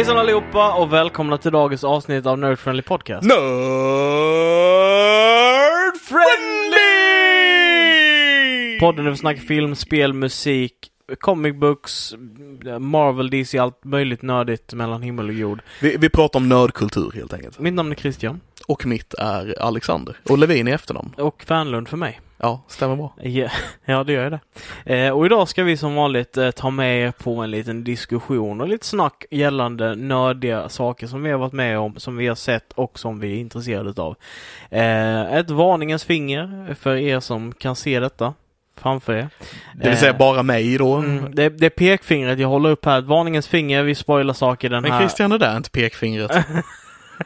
Hejsan allihopa och välkomna till dagens avsnitt av Nerd Friendly Podcast. Nerd friendly! Podden där vi snackar film, spel, musik, comic books, Marvel, DC, allt möjligt nördigt mellan himmel och jord. Vi, vi pratar om nördkultur helt enkelt. Mitt namn är Christian Och mitt är Alexander. Och Levin i efternamn. och Fernlund för mig. Ja, stämmer bra. Ja, ja det gör jag det. Eh, och idag ska vi som vanligt eh, ta med er på en liten diskussion och lite snack gällande nördiga saker som vi har varit med om, som vi har sett och som vi är intresserade av. Eh, ett varningens finger för er som kan se detta framför er. Det vill säga bara mig då. Mm, det, det är pekfingret jag håller upp här. Ett varningens finger, vi spoilar saker den Men här... Christian, det där är inte pekfingret.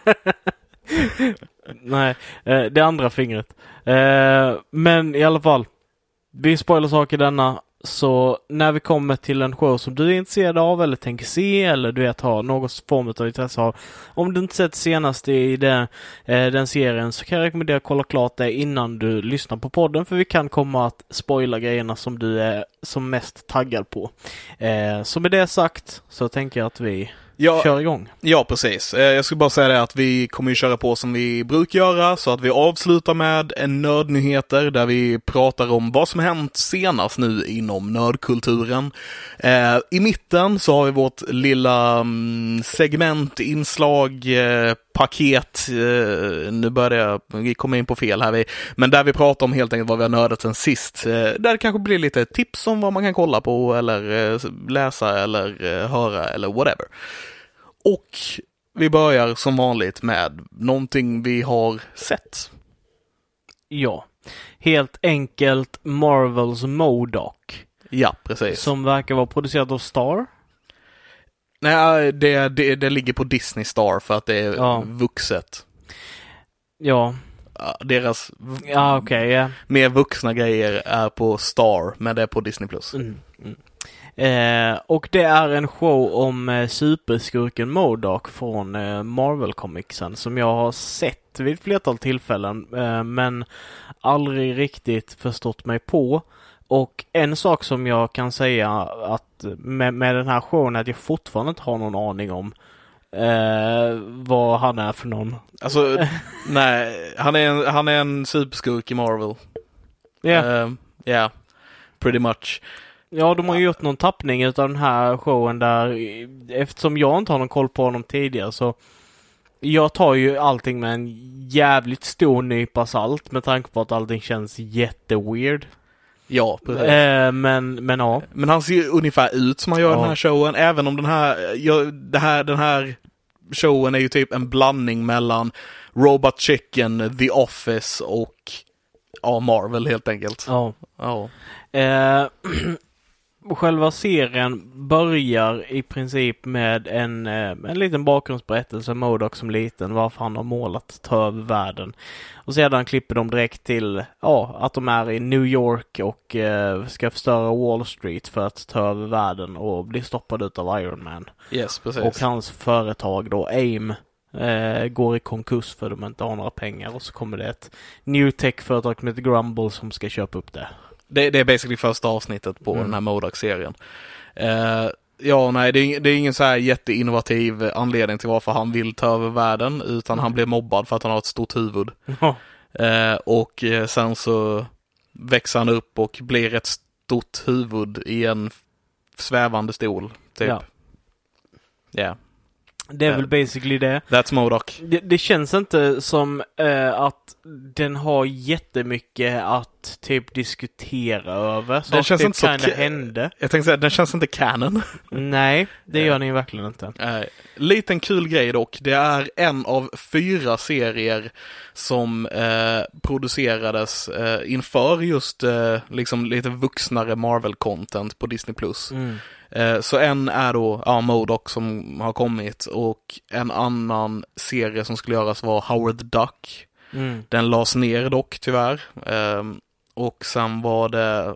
Nej, eh, det andra fingret. Eh, men i alla fall. Vi spoilar saker denna. Så när vi kommer till en show som du är intresserad av eller tänker se eller du vet har någon form av intresse av. Om du inte sett senaste i den, eh, den serien så kan jag rekommendera att kolla klart det innan du lyssnar på podden för vi kan komma att spoila grejerna som du är som mest taggad på. Så med det sagt så tänker jag att vi Ja, kör igång. ja, precis. Eh, Jag skulle bara säga det att vi kommer ju köra på som vi brukar göra, så att vi avslutar med en nördnyheter där vi pratar om vad som hänt senast nu inom nördkulturen. Eh, I mitten så har vi vårt lilla mm, segment, inslag, eh, paket, eh, nu börjar jag vi kommer in på fel här, vi, men där vi pratar om helt enkelt vad vi har nördat sen sist. Eh, där det kanske blir lite tips om vad man kan kolla på eller eh, läsa eller höra eller whatever. Och vi börjar som vanligt med någonting vi har sett. Ja. Helt enkelt Marvels Modoc. Ja, precis. Som verkar vara producerat av Star. Nej, det, det, det ligger på Disney Star för att det är Ja. vuxet. Ja, Deras ja okej. ja. mer vuxna grejer är på Star, men det är på Disney+. Plus. Mm, mm. Eh, och det är en show om eh, superskurken Modoc från eh, Marvel-comicsen som jag har sett vid ett flertal tillfällen eh, men aldrig riktigt förstått mig på. Och en sak som jag kan säga att med, med den här showen att jag fortfarande inte har någon aning om eh, vad han är för någon. Alltså, nej, han är en, han är en superskurk i Marvel. Ja. Ja, yeah, pretty much. Ja, de har ju gjort någon tappning utav den här showen där eftersom jag inte har någon koll på honom tidigare så jag tar ju allting med en jävligt stor nypa salt med tanke på att allting känns jätteweird. Ja, precis. Eh, men, men ja. Men han ser ju ungefär ut som han gör Ja. den här showen, även om den här, ja, det här, den här showen är ju typ en blandning mellan Robot Chicken, The Office och ja, Marvel helt enkelt. ja. Ja. Eh, själva serien börjar i princip med en, eh, en liten bakgrundsberättelse, Modoc som liten, varför han har målat ta över världen. Och sedan klipper de direkt till ja, att de är i New York och eh, ska förstöra Wall Street för att ta över världen och bli stoppade av Iron Man. Yes, precis. Och hans företag då, AIM, eh, går i konkurs för de inte har några pengar och så kommer det ett new tech-företag som heter Grumble som ska köpa upp det. Det, det är basically första avsnittet på Mm. den här Modoc-serien. Eh, ja, nej, det är, det är ingen så här jätteinnovativ anledning till varför han vill ta över världen, utan han blir mobbad för att han har ett stort huvud. Ja. Eh, och eh, sen så växer han upp och blir ett stort huvud i en svävande stol, typ. Ja. Yeah, Det är väl basically det. that's Modoc. det. Det känns inte som eh, att den har jättemycket att typ diskutera över. Så Den känns typ inte så hände. Jag tänkte säga, den känns inte canon. Nej, det gör ni verkligen inte. Eh, liten kul grej dock, det är en av fyra serier som eh, producerades eh, inför just eh, liksom lite vuxnare Marvel-content på Disney+. Mm. Eh, så en är då, ja, Modok som har kommit och en annan serie som skulle göras var Howard Duck. Mm. Den lades ner dock tyvärr. Ehm, och sen var det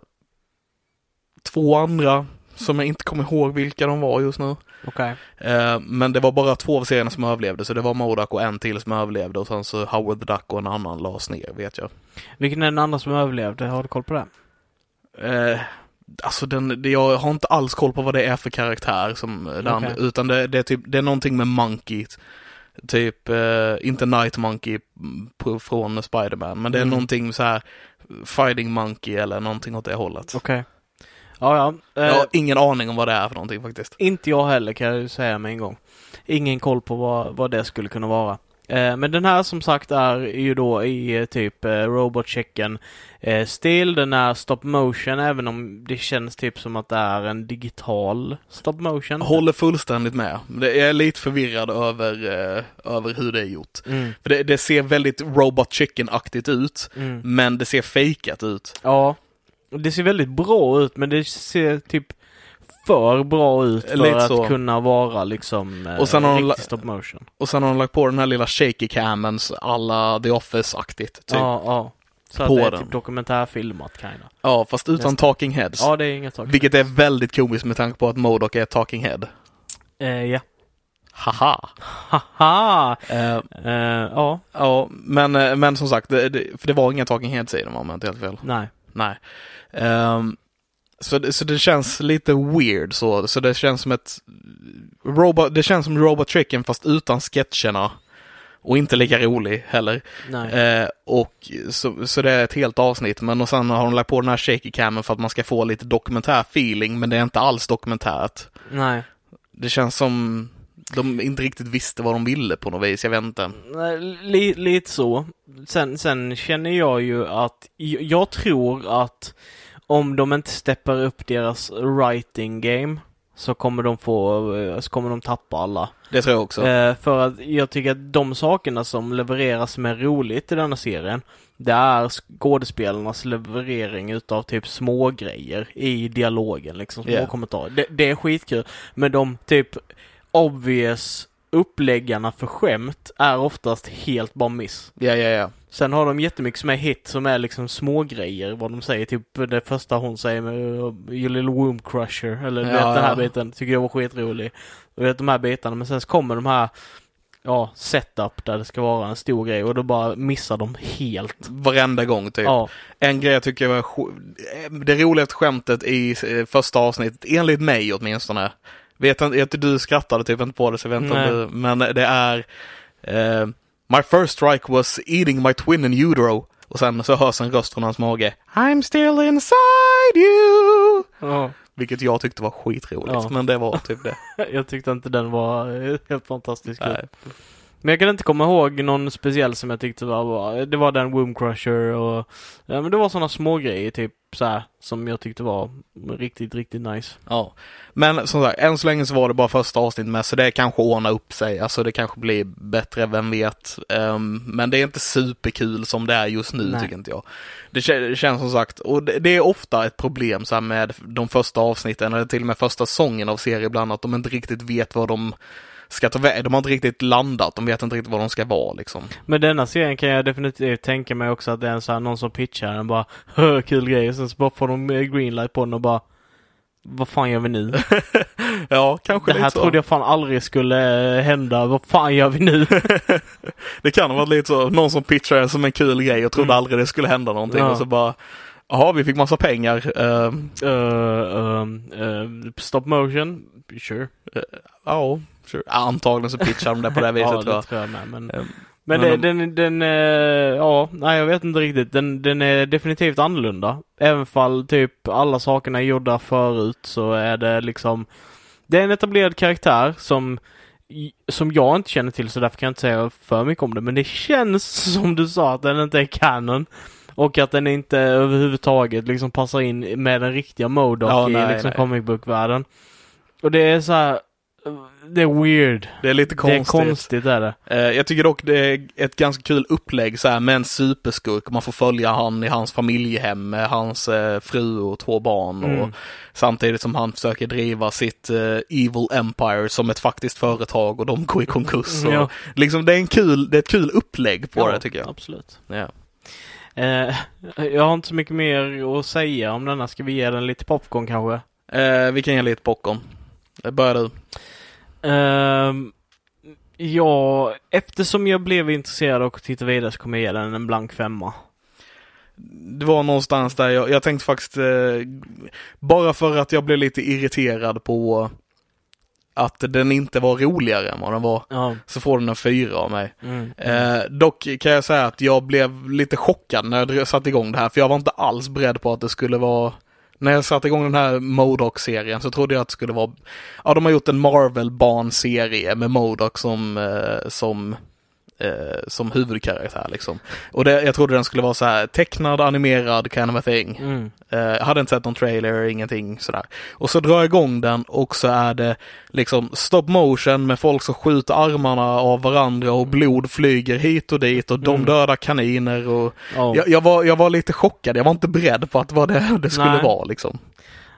två andra som jag inte kommer ihåg vilka de var just nu. Okej. Eh, men det var bara två av serierna som överlevde, så det var Modak och en till som överlevde och sen så Howard Duck och en annan lades ner, vet jag. Vilken är den andra som överlevde? Har du koll på det? Eh, alltså den, jag har inte alls koll på vad det är för karaktär som eh, Okej. utan det, det är typ, det är någonting med Monkey. Typ, eh, inte Night Monkey mm, från Spider-Man, men det är Mm. någonting så här Fighting Monkey eller någonting åt det hållet. Okej. Ja, ja. Eh, Jag har ingen aning om vad det är för någonting faktiskt. Inte jag heller kan jag ju säga med en gång. Ingen koll på vad, vad det skulle kunna vara. Eh, men den här som sagt är ju då i eh, typ eh, Robot Chicken eh, stil. Den är stop motion även om det känns typ som att det är en digital stop motion. Håller fullständigt med. Jag är lite förvirrad över, över hur det är gjort. Mm, För det, det ser väldigt Robot Chicken-aktigt ut, mm. men det ser fejkat ut. Ja. Det ser väldigt bra ut men det ser typ för bra ut för Lite att så. kunna vara liksom eh, Och sen har de la- riktig stop motion. Och sen har de lagt på den här lilla shaky camen alla The Office-aktigt. Typ. Ja. Ja, ja. Så På att det är den. typ dokumentärfilmat kinda. fast utan Nästan. talking heads. Ja, det är inget sak. Vilket är väldigt komiskt med tanke på att Modok är talking head. Eh, ja. Haha! Haha! Eh, Eh, ja, ja, men, eh, men som sagt, det, det, för det var inga talking heads i den om jag inte helt fel. nej. Nej. Ehm, så, det, så det känns lite weird så, så det känns som ett robot, det känns som Robot Chicken fast utan sketcherna. Och inte lika rolig heller. Nej. Eh, och så, så det är ett helt avsnitt, men och sen har de lagt på den här shaky camen för att man ska få lite dokumentär feeling, men det är inte alls dokumentärt. nej. Det känns som de inte riktigt visste vad de ville på något vis, jag vet inte. Li, lite så. Sen, sen känner jag ju att jag tror att om de inte steppar upp deras writing game så kommer de få, eh, så kommer de tappa alla. Det tror jag också. Eh, för att jag tycker att de sakerna som levereras som är roligt i denna serien, det är skådespelarnas leverering utav typ små grejer i dialogen, liksom små Ja. kommentarer. Det, det är skitkul. Men de typ obvious uppläggarna för skämt är oftast helt bara miss. Ja, ja, ja. Sen har de jättemycket som är hit som är liksom små grejer vad de säger. Typ det första hon säger med uh, You little womb crusher. Eller Ja, vet den här ja. biten. Tycker jag var skitrolig. Du vet de här bitarna. Men sen så kommer de här Ja, setup där det ska vara en stor grej och då bara missar de helt. Varenda gång typ. Ja, En grej jag tycker var det roligaste skämtet i eh, första avsnittet, enligt mig åtminstone. Vet inte, du skrattade typ inte på det så jag vet inte om du, men det är eh, My first strike was eating my twin in utero. Och sen så hörs en röst från hans mage. I'm still inside you. ja. Vilket jag tyckte var skitroligt, Ja. men det var typ det. Jag tyckte inte den var eh, helt fantastisk. Nej. Men jag kan inte komma ihåg någon speciell som jag tyckte var bra. Det var den Womb Crusher och ja, men det var sådana små grejer typ så här som jag tyckte var riktigt, riktigt nice. Ja. Men som sagt, än så länge så var det bara första avsnittet med, så det kanske ordnar upp sig. Alltså det kanske blir bättre, vem vet. Ehm, men det är inte superkul som det är just nu, Nej. tycker inte jag. Det, kä- det känns som sagt, och det, det är ofta ett problem så här med de första avsnitten, eller till och med första säsongen av serier ibland, att de inte riktigt vet vad de ska ta vägen. De har inte riktigt landat, de vet inte riktigt vad de ska vara liksom. Men denna serien kan jag definitivt tänka mig också att det är en så här, någon som pitchar den bara "Hö, kul grej och sen så bara får de eh, greenlight på den och bara vad fan gör vi nu? ja, kanske Det här så. trodde jag fan aldrig skulle eh, hända. Vad fan gör vi nu? Det kan ha varit lite så, någon som pitchade det som en kul grej och trodde Mm. aldrig det skulle hända någonting Ja. och så bara Jaha, vi fick massa pengar. Uh, um, uh, stop motion? Sure. Ja, sure. Antagligen så pitchar de det på det viset ja, tror jag. tror jag med. Men, Ehm, men, Men det, de- den, den, eh, ja, nej jag vet inte riktigt. Den, den är definitivt annorlunda. Även fall typ alla sakerna är gjorda förut så är det liksom Det är en etablerad karaktär som som jag inte känner till så därför kan jag inte säga för mycket om det. Men det känns som du sa att den inte är canon. Och att den inte överhuvudtaget liksom passar in med den riktiga Modok Ja, i nej, liksom nej. comic book-världen. Och det är så här. Det är weird. Det är lite konstigt. Det är konstigt är det. Eh, Jag tycker dock det är ett ganska kul upplägg så här med en superskurk. Man får följa han i hans familjehem med hans eh, fru och två barn. Och Mm. samtidigt som han försöker driva sitt eh, Evil Empire som ett faktiskt företag och de går i konkurs. Och, Ja. liksom, det, är en kul, det är ett kul upplägg på det tycker jag. Absolut. Ja. Eh, jag har inte så mycket mer att säga om denna. Ska vi ge den lite popcorn kanske? Eh, vi kan ge lite popcorn. Eh, Börjar du? Ehm, ja, eftersom jag blev intresserad och tittade vidare så kommer jag ge den en blank femma. Det var någonstans där jag, jag tänkte faktiskt, eh, bara för att jag blev lite irriterad på att den inte var roligare än vad den var, Ja. så får den en fyra av mig. Mm. Eh, dock kan jag säga att jag blev lite chockad när jag satte igång det här, för jag var inte alls beredd på att det skulle vara när jag satte igång den här Modok-serien så trodde jag att det skulle vara, ja de har gjort en Marvel-barnserie med Modok som, eh, som, eh, som huvudkaraktär liksom. Och det, jag trodde den skulle vara så här tecknad, animerad kind of a thing. Mm. Eh, Jag hade inte sett någon trailer, ingenting sådär. Och så drar jag igång den och så är det liksom stop motion med folk som skjuter armarna av varandra och blod flyger hit och dit och de Mm. dödar kaniner och Ja. jag, jag, var, jag var lite chockad, jag var inte beredd på att vad det, det skulle Nej. vara liksom.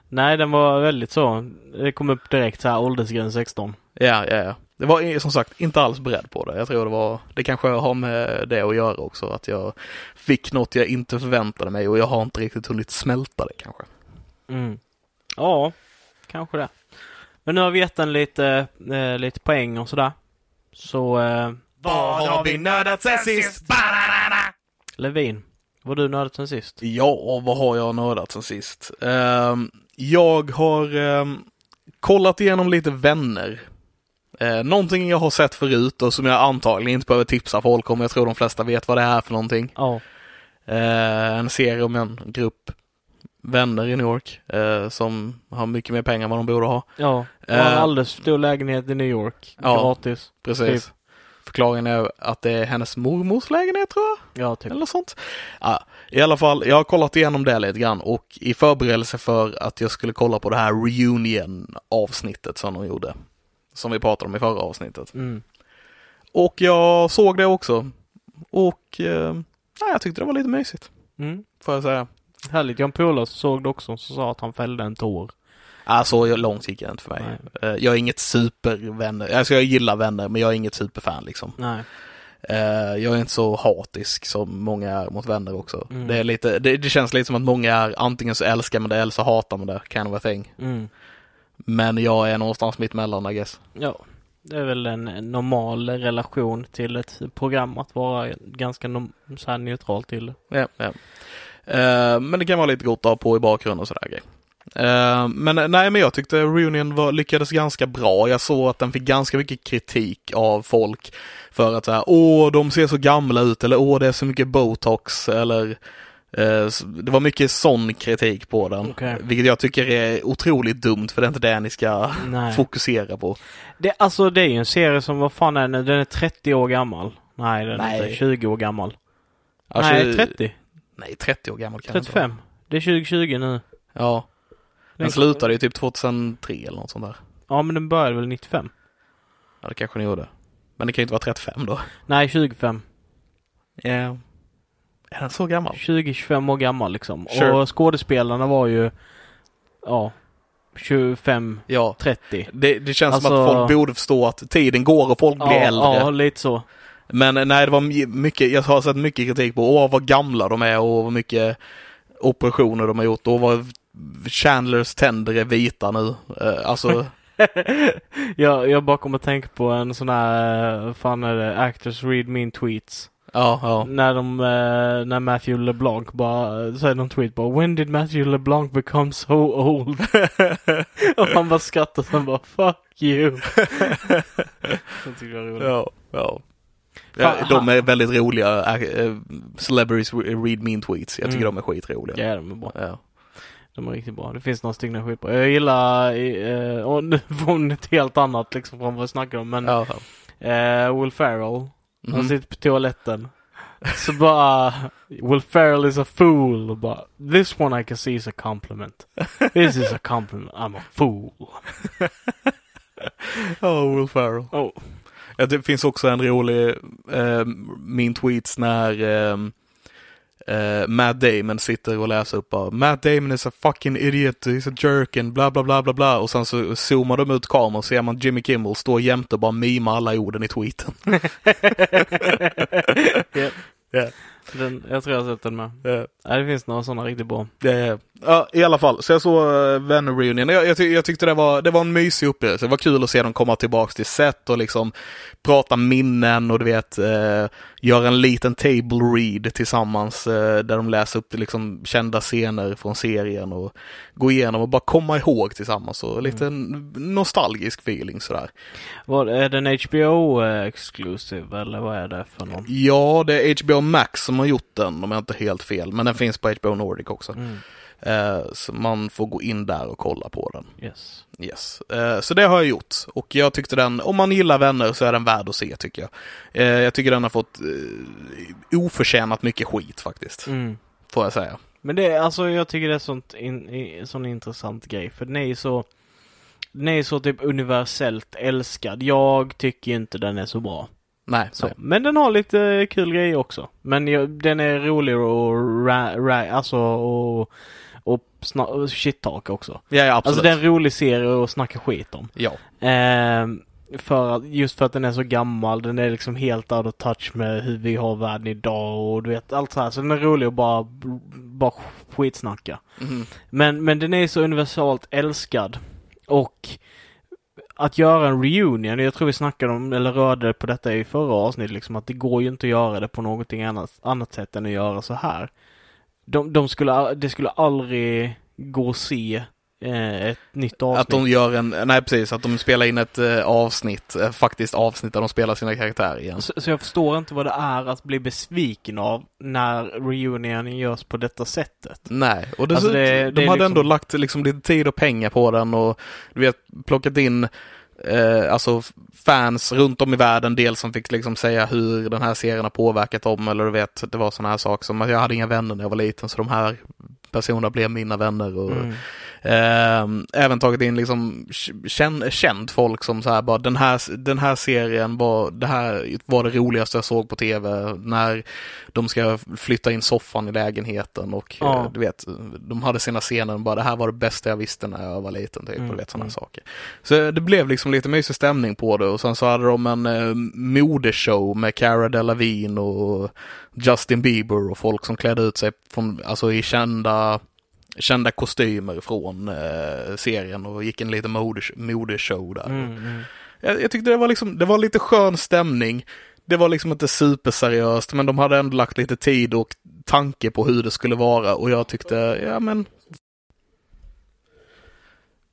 Nej, den var väldigt så. Det kom upp direkt så här åldersgräns 16. Ja, ja, ja. Det var som sagt inte alls beredd på det. Jag tror det var, det kanske har med det att göra också, att jag fick något jag inte förväntade mig och jag har inte riktigt hunnit smälta det kanske. Mm. Ja, kanske det. Men nu har vi gett den lite, eh, lite poäng och sådär. Så eh, Vad har vi nördat sen sist? Levin, vad har du nördat sen sist? Ja, vad har jag nördat sen sist? Ehm, jag har ehm, kollat igenom lite vänner. Uh, någonting jag har sett förut och som jag antagligen inte behöver tipsa folk om. Jag tror de flesta vet vad det är för någonting. Ja. Eh, en serie om en grupp vänner i New York eh, som har mycket mer pengar än vad de borde ha. Ja. Det var en Eh, alldeles för stor lägenhet i New York. Ja. Gratis. Precis. Typ. Förklaringen är att det är hennes mormors lägenhet tror jag. Ja, typ. Eller sånt. Ja, I alla fall, jag har kollat igenom det lite grann och i förberedelse för att jag skulle kolla på det här reunion avsnittet som de gjorde. Som vi pratade om i förra avsnittet. Mm. Och jag såg det också. Och eh, ja, jag tyckte det var lite mysigt. Mm. Får jag säga. Härligt. Jag en polare såg det också, som sa att han fällde en tår. Ja, så långt gick jag inte för mig. Eh, Jag är inget supervänner, alltså jag gillar vänner men jag är inget superfan liksom. Nej. Eh, Jag är inte så hatisk som många är mot vänner också. Mm. Det, är lite, det, det känns lite som att många är antingen så älskar man det eller så hatar man det, kind of a thing. Mm. Men jag är någonstans mitt emellan I guess. Ja. Det är väl en normal relation till ett program att vara ganska så här neutral till. Ja, ja. Eh, Men det kan vara lite gott att ha på i bakgrunden och sådär grejer. Eh, Men nej, men jag tyckte Reunion var, lyckades ganska bra. Jag såg att den fick ganska mycket kritik av folk för att säga, åh, de ser så gamla ut eller åh, det är så mycket botox eller det var mycket sån kritik på den. Okej. Vilket jag tycker är otroligt dumt för det är inte det ni ska Nej. fokusera på. Det, alltså det är ju en serie som, vad fan är den? Den är 30 år gammal. Nej, den är Nej. inte 20 år gammal. Alltså, Nej, 30. Nej, 30 år gammal kan det inte vara. 35. Det är 2020 nu. Ja. Den Den- slutade ju typ 2003 eller något sånt där. Ja, men den började väl 95? Ja, det kanske ni gjorde. Men det kan ju inte vara 35 då. Nej, 25. Ja. Är den så gammal? 20-25 år gammal liksom. Sure. Och skådespelarna var ju, ja, 25, Ja. 30. Det, det känns som Alltså- att folk borde förstå att tiden går och folk blir ja, äldre. Ja, lite så. Men nej, det var my- mycket, jag har sett mycket kritik på åh vad gamla de är och vad mycket operationer de har gjort och vad Chandlers tänder är vita nu. Eh, Alltså, jag, jag bara kommer att tänka på en sån här, vad fan är det, Actors Read Mean Tweets. Ja, ja. När de, eh, när Matthew LeBlanc bara, säger någon tweet bara When did Matthew LeBlanc become so old? och han bara skrattar sen bara Fuck you. jag tycker det var roligt. Ja, ja. Ja, de är väldigt roliga, äh, Celebrities read mean tweets. Jag tycker Mm. de är skitroliga. Ja, de är bra. Ja. De är riktigt bra. Det finns några stycken skitbra. Jag gillar, eh, och nu från ett helt annat liksom från vad vi snackar om, men Ja. eh, Will Ferrell, han Mhm. sitter på toaletten Så bara Will Ferrell is a fool. Och bara This one I can see is a compliment. This is a compliment. I'm a fool. Oh, Will Ferrell. Oh. Ja, det finns också en rolig eh, min tweets när eh, eh, Matt Damon sitter och läser upp bara, Matt Damon is a fucking idiot, he's a jerk and bla bla bla bla bla och sen så zoomar de ut kameran och ser man Jimmy Kimmel stå jämte och bara mima alla orden i tweeten. Ja. Ja. Den, jag tror jag har sett den med. Ja. Nej, det finns några sådana riktigt bra. Det, ja, i alla fall. Så jag såg uh, Vänner Reunion. Jag, jag, jag tyckte det var, det var en mysig upplevelse. Det var kul att se dem komma tillbaks till set och liksom prata minnen och du vet, uh, göra en liten table read tillsammans uh, där de läser upp liksom kända scener från serien och gå igenom och bara komma ihåg tillsammans och lite mm. nostalgisk feeling sådär. Vad, är den HBO eh, exclusive eller vad är det för någon? Ja, det är HBO Max som har gjort den om jag inte helt fel, men den finns på HBO Nordic också. Mm. Eh, så man får gå in där och kolla på den. Yes. Yes. Eh, så det har jag gjort. Och jag tyckte den, om man gillar vänner så är den värd att se tycker jag. Eh, jag tycker den har fått eh, oförtjänat mycket skit faktiskt. Mm. Får jag säga. Men det alltså, jag tycker det är sånt in, sån intressant grej. För den är ju så, den är så typ universellt älskad. Jag tycker inte den är så bra. Nej, Så. nej. Men den har lite kul grejer också. Men jag, den är rolig och ra, ra, alltså och, och, sna, och shit-talk också. Ja, ja, absolut. Alltså det är en rolig serie att snacka skit om. Ja. Ehm, för att, just för att den är så gammal, den är liksom helt out of touch med hur vi har världen idag och du vet allt så här. Så den är rolig att bara, bara skitsnacka. Mhm. Men, men den är så universalt älskad. Och att göra en reunion, jag tror vi snackade om, eller rörde på detta i förra avsnittet, liksom att det går ju inte att göra det på någonting annat, annat sätt än att göra så här. De, de skulle, det skulle aldrig gå att se ett nytt avsnitt. Att de gör en, nej precis, att de spelar in ett eh, avsnitt, eh, faktiskt avsnitt där de spelar sina karaktärer igen. Så, så jag förstår inte vad det är att bli besviken av när reunionen görs på detta sättet. Nej, och det, Alltså det- de det hade liksom- ändå lagt liksom lite tid och pengar på den och du vet, plockat in eh, alltså fans runt om i världen, dels som fick liksom säga hur den här serien har påverkat dem eller du vet, det var sådana här saker som att jag hade inga vänner när jag var liten så de här personerna blev mina vänner och Mm. Ehm, även tagit in liksom känd, känd folk som så här bara den här, den här serien var det här var det roligaste jag såg på tv när de ska flytta in soffan i lägenheten och Ja. eh, du vet, de hade sina scener och bara det här var det bästa jag visste när jag var liten typ Mm, och du vet sådana mm. saker. Så det blev liksom lite mysig stämning på det och sen så hade de en eh, modeshow med Cara Delevingne och Justin Bieber och folk som klädde ut sig från, alltså i kända kända kostymer från eh, serien och gick en liten modes- modeshow där. Mm, mm. Jag, jag tyckte det var liksom, det var lite skön stämning. Det var liksom inte superseriöst, men de hade ändå lagt lite tid och tanke på hur det skulle vara och jag tyckte, ja men...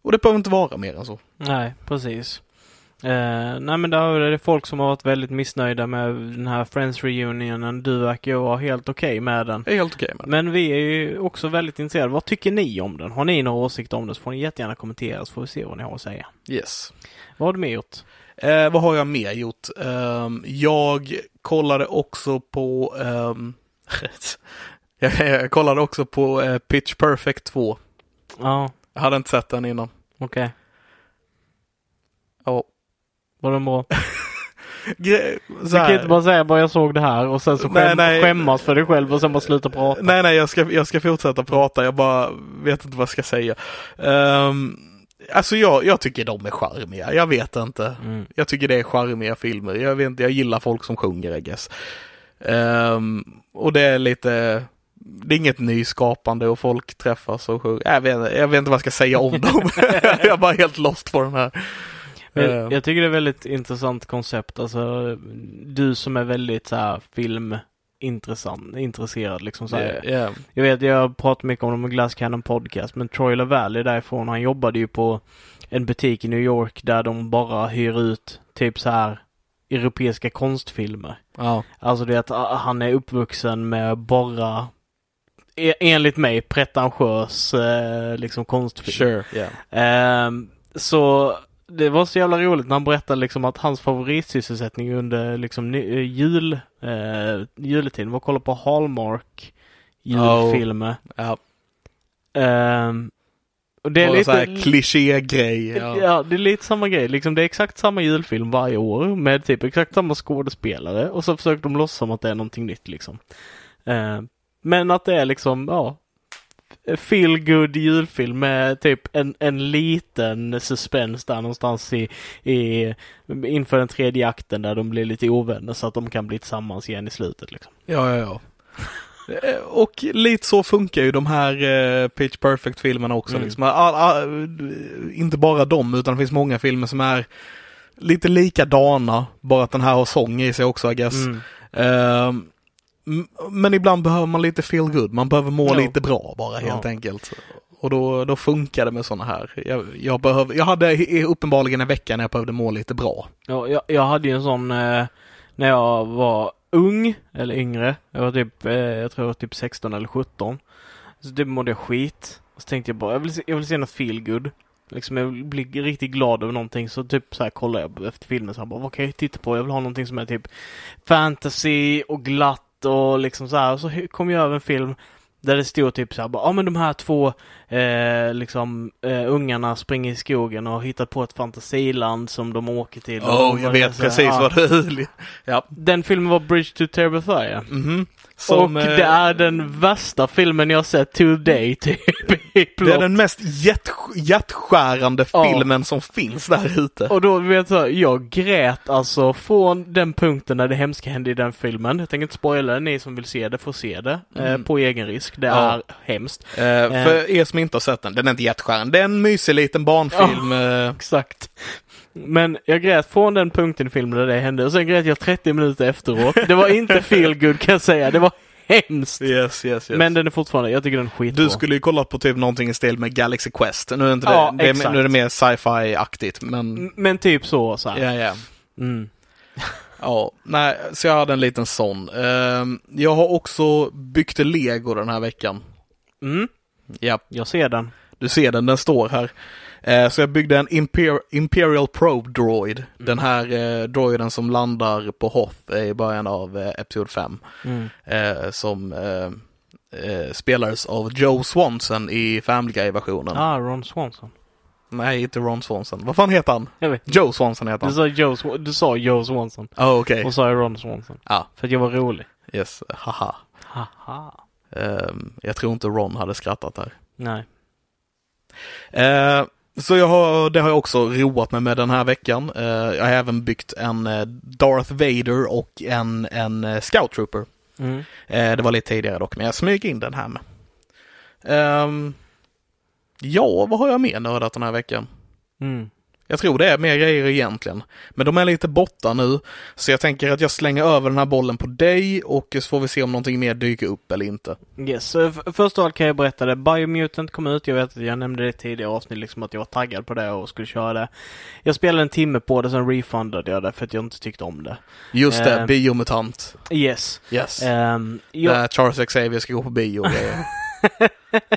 Och det behöver inte vara mer än så. Nej, precis. Eh, nej men där är det folk som har varit väldigt missnöjda med den här Friends reunionen. Du verkar ju vara helt okej med den. Jag är helt okej med det. Men vi är ju också väldigt intresserade. Vad tycker ni om den? Har ni några åsikter om den så får ni jättegärna kommentera så får vi se vad ni har att säga. Yes. Vad har du mer gjort? Eh, vad har jag mer gjort? Ehm, jag kollade också på... ehm, jag, kollade också på eh, Pitch Perfect 2. Ja, Jag hade inte sett den innan. okej. Ja. Var den bra? Gre- så Du kan här- inte bara säga bara jag såg det här och sen så Nej, skäm, nej. skämmas för dig själv och sen bara sluta prata. Nej, nej, jag ska, jag ska fortsätta prata. Jag bara vet inte vad jag ska säga. Um, alltså jag, jag tycker de är charmiga. Jag vet inte. Mm. Jag tycker det är charmiga filmer. Jag vet inte, jag gillar folk som sjunger, I guess. Ehm, och det är lite, det är inget nyskapande och folk träffas och sjunger. Jag vet, jag vet inte vad jag ska säga om dem. jag är bara helt lost på den här. Men Ehm, jag tycker det är väldigt intressant koncept. Alltså, du som är väldigt så här filmintressant, intresserad liksom så yeah, yeah. Jag vet, jag pratar mycket om dem i Glass Cannon Podcast, men Troy LaValle därifrån, han jobbade ju på en butik i New York där de bara hyr ut typ så här europeiska konstfilmer. Ja. Alltså det att ah, han är uppvuxen med bara e- enligt mig pretentiös eh, liksom konstfilm. Sure. Yeah. Ehm, så det var så jävla roligt när han berättade liksom att hans favoritsysselsättning under liksom eh, jul, eh, juletiden var att kolla på Hallmark julfilmer. Ja, Ehm, och det är här lite... klichégrej. Ja. Ja. det är lite samma grej. Liksom, det är exakt samma julfilm varje år med typ exakt samma skådespelare och så försöker de låtsas som att det är någonting nytt liksom. Eh, men att det är liksom, ja, feel good julfilm med typ en, en liten suspens där någonstans i, i inför den tredje akten där de blir lite ovänner så att de kan bli tillsammans igen i slutet liksom. Ja, ja, ja. Eh, Och lite så funkar ju de här eh, Pitch Perfect-filmerna också. Mm. Liksom. All, all, inte bara de, utan det finns många filmer som är lite likadana, bara att den här har sång i sig också, I guess. Mm. M- men ibland behöver man lite feel good, man behöver må Ja. lite bra bara helt Ja. enkelt. Och då, då funkar det med sådana här. Jag, jag, behöver, jag hade uppenbarligen en vecka när jag behövde må lite bra. Ja, jag, jag hade ju en sån eh, när jag var ung eller yngre. Jag var typ, eh, jag tror jag var typ 16 eller 17. Så det mådde jag skit. Och så tänkte jag bara, jag vill se, jag vill se något feel good. Liksom jag vill bli riktigt glad över någonting så typ så här kollar jag efter filmen så här bara, vad kan jag titta på? Jag vill ha någonting som är typ fantasy och glatt och liksom så här. Och så kom jag över en film där det stod typ så här, ja men de här två eh, liksom eh, ungarna springer i skogen och har hittat på ett fantasiland som de åker till. Åh, Och jag vet här, precis vad du... Ja. Den filmen var Bridge to Terabithia. Mhm. Som, och eh, det är den värsta filmen jag sett today typ. Det är den mest hjärt, hjärtskärande Ja. filmen som finns där ute. Och då vet jag, jag grät alltså från den punkten när det hemska hände i den filmen. Jag tänker inte spoila ni som vill se det får se det eh, Mm. på egen risk. Det Ja. är hemskt. Eh, för er som inte har sett den, den är inte hjärtskärande. Det är en mysig liten barnfilm. eh, Exakt. Men jag grät från den punkten i filmen där det hände och sen grät jag 30 minuter efteråt. Det var inte feel good kan jag säga. Det var hemskt. yes, yes, yes. Men den är fortfarande, jag tycker den är skitbra. du skulle ju kolla på typ någonting i stil med Galaxy Quest. Nu är, inte det, Ja, det, är, nu är det mer sci-fi-aktigt, men Men typ så. så här. ja, ja. Mm. Ja, nej, så jag hade en liten sån. Ehm, jag har också byggt lego den här veckan. Mm, Ja, jag ser den. du ser den, den står här. Eh, så jag byggde en Imper- Imperial Probe Droid. Den här eh, droiden som landar på Hoth i början av eh, Episod 5. Mm. Eh, som eh, eh, spelades av Joe Swanson i Family Guy-versionen. Ah, Ron Swanson. Nej, inte Ron Swanson. Vad fan heter han? Jag vet Joe Swanson heter Du han. sa Joe, Sw- du sa Joe Swanson. Ja, okej. Och så sa jag Ron Swanson. Ja, För att jag var rolig. yes, haha. Haha. Ehm, jag tror inte Ron hade skrattat här. Nej. Eh, så jag har, det har jag också roat mig med den här veckan. Eh, jag har även byggt en eh, Darth Vader och en, en eh, Scout Trooper. Mm. Det var lite tidigare dock, men jag smyger in den här med. Ehm, ja, vad har jag mer nördat den här veckan? Mm. Jag tror det är mer grejer egentligen. Men de är lite borta nu. Så jag tänker att jag slänger över den här bollen på dig och så får vi se om någonting mer dyker upp eller inte. Yes, först av allt kan jag berätta det. Biomutant kom ut. Jag vet att jag nämnde det i tidigare avsnitt, liksom att jag var taggad på det och skulle köra det. Jag spelade en timme på det, sen refundade jag det för att jag inte tyckte om det. Just det, Eh. Biomutant. Yes. Yes. Um, jag, Där Charles Xavier ska gå på bio. och grejer.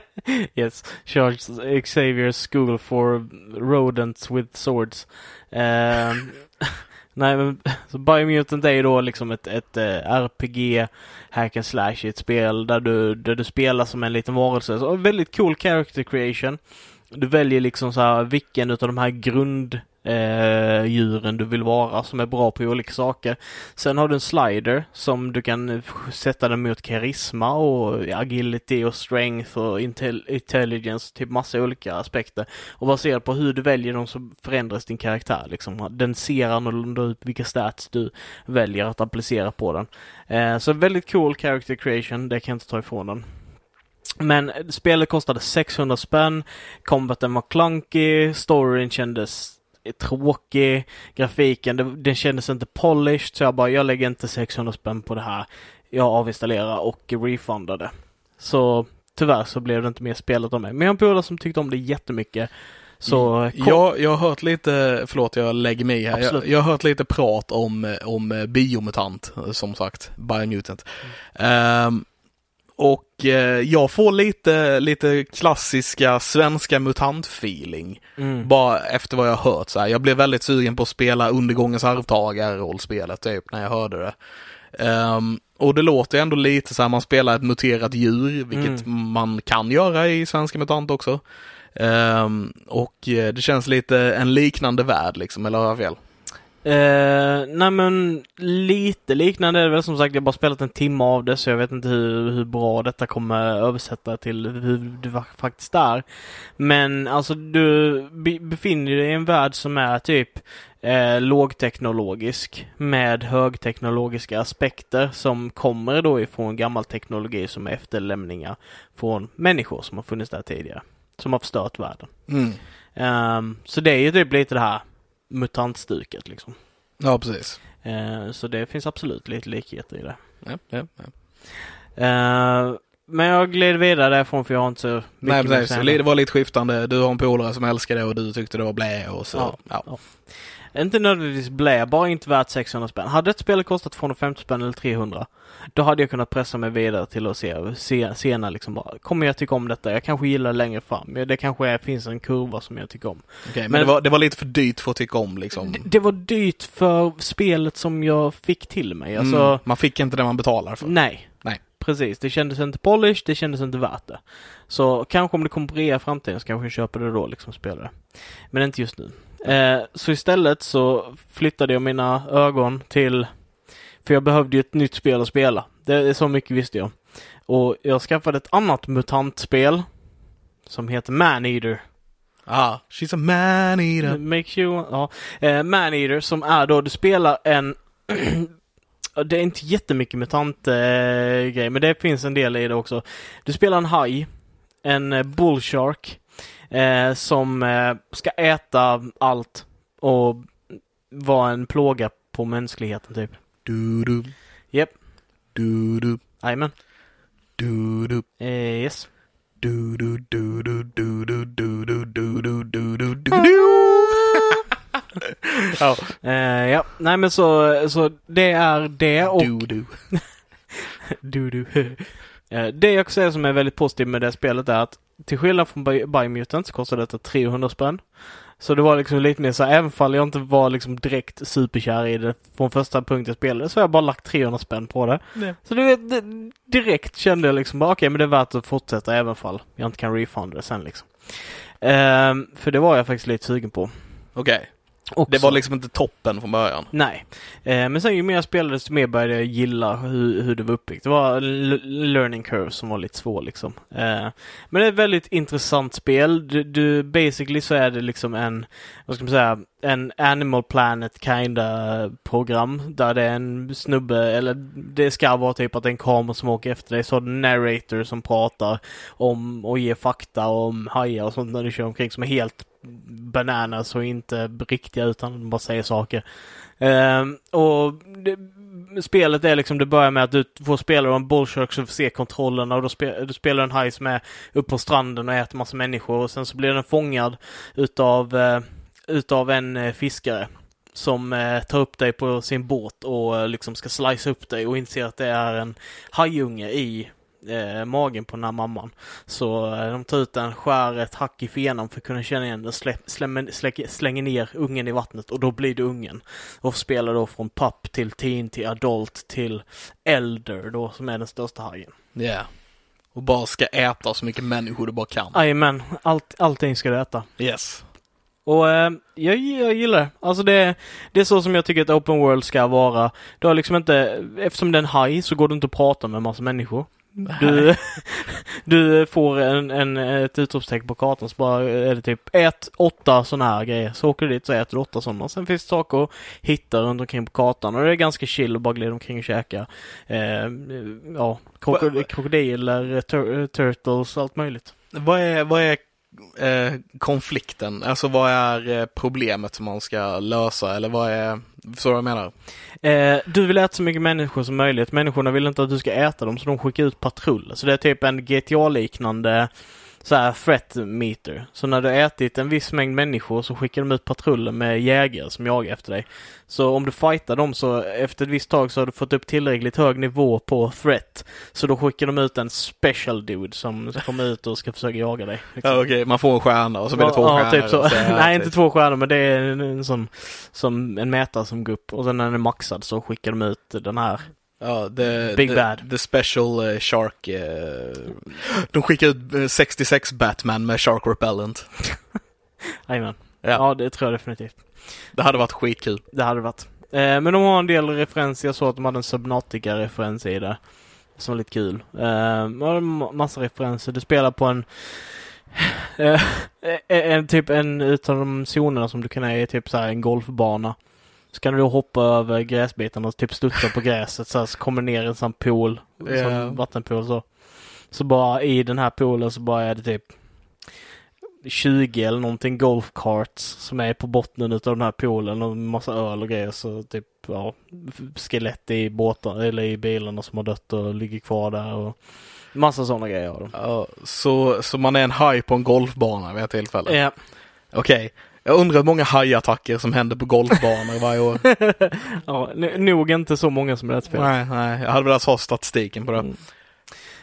yes, Charles Xavier's School for Rodents with Swords. Ehm, nej men, så Biomutant är ju då liksom ett, ett eh, RPG hack and slash i ett spel där du, där du spelar som en liten varelse. Så, väldigt cool character creation. Du väljer liksom så här vilken utav de här grund eh, djuren du vill vara som är bra på olika saker. Sen har du en slider som du kan sätta den mot karisma och agility och strength och intel- intelligence, typ massa olika aspekter. Och baserat på hur du väljer dem så förändras din karaktär liksom. Den ser annorlunda ut vilka stats du väljer att applicera på den. Eh, så väldigt cool character creation, det kan jag inte ta ifrån den. Men spelet kostade 600 spänn, combaten var clunky, storyn kändes tråkig, grafiken den kändes inte polished så jag bara, jag lägger inte 600 spänn på det här. Jag avinstallerar och refundade. Så tyvärr så blev det inte mer spelat av mig. Men jag har en polare som tyckte om det jättemycket. Så kom, jag, jag har hört lite, förlåt jag lägger mig här, jag, jag har hört lite prat om, om Biomutant, som sagt, Biomutant. Ehm, och eh, jag får lite, lite klassiska svenska mutant-feeling. Mm. Bara efter vad jag har hört så här. Jag blev väldigt sugen på att spela Undergångens arvtagare rollspelet typ när jag hörde det. Ehm, och det låter ändå lite så här, man spelar ett muterat djur, vilket man kan göra i Svenska MUTANT också. Ehm, och eh, det känns lite en liknande värld liksom, eller har jag fel? Eh, nej men lite liknande är det väl som sagt. Jag har bara spelat en timme av det så jag vet inte hur, hur bra detta kommer översätta till hur det va- faktiskt är. Men alltså du be, befinner dig i en värld som är typ eh, lågteknologisk med högteknologiska aspekter som kommer då ifrån gammal teknologi som är efterlämningar från människor som har funnits där tidigare. Som har förstört världen. Mm. Ehm, så det är ju typ lite det här mutantstuket liksom. Ja, precis. Eh, så det finns absolut lite likheter i det. Ja, ja, ja. Eh, men jag gled vidare därifrån för jag har inte så mycket Nej, precis. Det var lite skiftande. Du har en polare som älskar det och du tyckte det var blä och så. Ja. Ja. Inte nödvändigtvis blä, bara inte värt 600 spänn. Hade ett spel kostat 250 spänn eller 300, då hade jag kunnat pressa mig vidare till att se, se senare liksom bara, kommer jag tycka om detta? Jag kanske gillar det längre fram. Det kanske är, finns en kurva som jag tycker om. Okej, men, Men- det, var, det var lite för dyrt för att tycka om liksom. Det, det var dyrt för spelet som jag fick till mig. Alltså, mm, man fick inte det man betalar för. Nej. Nej. Precis, det kändes inte polished, det kändes inte värt det. Så kanske om det kommer på rea i framtiden så kanske jag köper det då liksom spelar det. Men inte just nu. Eh, så istället så flyttade jag mina ögon till, för jag behövde ju ett nytt spel att spela. Det är så mycket visste jag. Och jag skaffade ett annat mutantspel som heter Maneater. Ah, she's a man eater. Make you, ja. Eh, Maneater som är då, du spelar en Det är inte jättemycket mutant eh, men det finns en del i det också. Du spelar en haj, en eh, bullshark, eh, som eh, ska äta allt och vara en plåga på mänskligheten typ. Du-du. Japp. Yep. Du-du. Jajamän. Du-du. Eh, yes. ja. Uh, ja, nej men så, så det är det och... Du-du. du-du. uh, det jag kan säga som är väldigt positivt med det spelet är att till skillnad från Bi- Biomutant så kostar detta 300 spänn. Så det var liksom lite mer så här, även fall jag inte var liksom direkt superkär i det från första punkten jag spelade så har jag bara lagt 300 spänn på det. Nej. Så du vet, det, direkt kände jag liksom bara okej men det är värt att fortsätta även fall jag inte kan refunda det sen liksom. Ehm, för det var jag faktiskt lite sugen på. Okej, Också. det var liksom inte toppen från början. Nej. Eh, men sen ju mer jag spelade desto mer började jag gilla hur, hur det var uppbyggt. Det var learning curve som var lite svår liksom. Eh, men det är ett väldigt intressant spel. Du, du, basically så är det liksom en, vad ska man säga, en Animal Planet kinda program. Där det är en snubbe, eller det ska vara typ att det är en kamera som åker efter dig. Så har du en narrator som pratar om och ger fakta om hajar och sånt när du kör omkring som är helt bananas och inte riktiga utan de bara säger saker. Eh, och det, spelet är liksom, det börjar med att du får spela en bullshark så får se kontrollerna och då spe, du spelar en haj som är uppe på stranden och äter massa människor och sen så blir den fångad utav, eh, utav en eh, fiskare som eh, tar upp dig på sin båt och eh, liksom ska slice upp dig och inser att det är en hajunge i eh, magen på den här mamman. Så eh, de tar ut den, skär ett hack i fenan för att kunna känna igen den, slä, slämmer, släcker, slänger ner ungen i vattnet och då blir det ungen. Och spelar då från papp till teen till adult till elder då som är den största hajen. Ja. Yeah. Och bara ska äta så mycket människor du bara kan. Jajamän, allt, allting ska du äta. Yes. Och eh, jag, jag gillar det. Alltså det, det är så som jag tycker ett open world ska vara. Du har liksom inte, eftersom det är en haj så går det inte att prata med en massa människor. Du, du får en, en, ett utropstecken på kartan så bara är det typ ät åtta sådana här grejer. Så åker du dit så äter du åtta sådana. Sen finns det saker att hitta runt omkring på kartan och det är ganska chill att bara glida omkring och käka. Eh, ja, krokod- krokodiler, tur- turtles, allt möjligt. Vad är, vad är eh, konflikten? Alltså vad är eh, problemet som man ska lösa? Eller vad är, så vad jag menar? Eh, du vill äta så mycket människor som möjligt. Människorna vill inte att du ska äta dem så de skickar ut patruller. Så det är typ en GTA-liknande så här threat meter. Så när du har ätit en viss mängd människor så skickar de ut patruller med jägare som jagar efter dig. Så om du fightar dem så efter ett visst tag så har du fått upp tillräckligt hög nivå på threat. Så då skickar de ut en special dude som kommer ut och ska försöka jaga dig. Liksom. Ja, Okej, man får en stjärna och så blir det två ja, stjärnor. Typ så. så- Nej, typ. inte två stjärnor men det är en, en sån som en mätare som går upp och sen när den är maxad så skickar de ut den här. Ja, the, Big the, Bad. The Special eh, Shark. eh, de skickar ut eh, 66 Batman med Shark Repellent. Jajamän. Ja. Ja, det tror jag definitivt. Det hade varit skitkul. Det hade varit. Eh, men de har en del referenser. Jag såg att de hade en Subnautica-referens i det. Som var lite kul. Eh, en massa referenser. Du spelar på en eh, en, typ en utav de zonerna som du kan är typ så här en golfbana. Så kan du då hoppa över gräsbitarna och typ studsa på gräset så, här, så kommer ner en sån pool. Ja. Som vattenpool så. Så bara i den här poolen så bara är det typ 20 eller någonting golf carts som är på botten utav den här poolen och massa öl och grejer så typ ja, skelett i båtar eller i bilarna som har dött och ligger kvar där och massa sådana grejer. Ja, så, så man är en haj på en golfbana vid ett tillfälle? Ja, Okej. Jag undrar hur många hajattacker som händer på golfbanor varje år. ja nog inte så många som är rätt fel. nej, nej. Jag hade velat ha statistiken på det. Mm.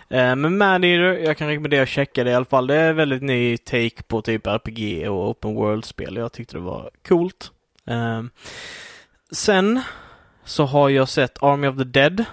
Eh, Men Maneater, jag kan rekommendera att checka det i alla fall. Det är väldigt ny take på typ RPG och open world-spel. Jag tyckte det var coolt. Eh, Sen så har jag sett Army of the Dead.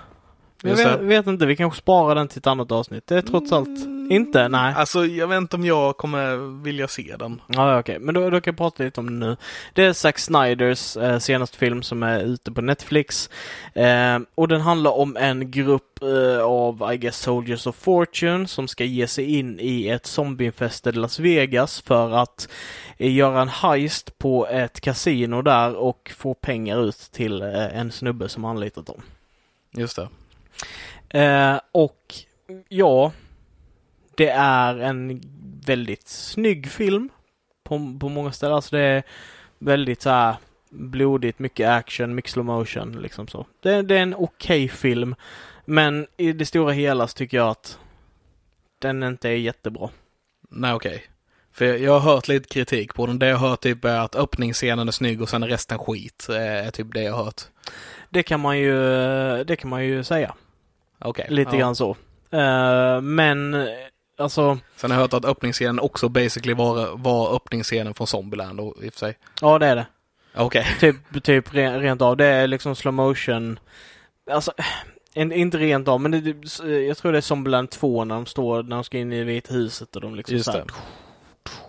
Jag vet, vet inte, vi kanske sparar den till ett annat avsnitt. Det är trots allt inte, nej. Alltså, jag vet inte om jag kommer vilja se den. Ja, okej. Men då, då kan jag prata lite om det nu. Det är Zack Snyders eh, senaste film som är ute på Netflix. Eh, och den handlar om en grupp eh, av, I guess, Soldiers of Fortune som ska ge sig in i ett zombieinfested Las Vegas för att eh, göra en heist på ett kasino där och få pengar ut till eh, en snubbe som anlitat dem. Just det. Eh, och ja, det är en väldigt snygg film på, på många ställen. Alltså det är väldigt så här blodigt, mycket action, mycket slow motion liksom så. Det, det är en okej film. Men i det stora hela så tycker jag att den inte är jättebra. Nej, okej. För jag, jag har hört lite kritik på den. Det jag har hört typ är att öppningsscenen är snygg och sen är resten skit. eh, Är typ det jag har hört. Det kan man ju, det kan man ju säga. Okej. Lite ja. grann så. Eh, men eh, alltså, Sen har jag hört att öppningsscenen också basically var, var öppningsscenen från Zombieland och, i och för sig. ja det är det. Okej. Typ, typ re- rent av. Det är liksom slow motion. Alltså, en, inte rent av, men det, det, jag tror det är Zombieland 2 när de står, när de ska in i Vita huset och de liksom Just så här,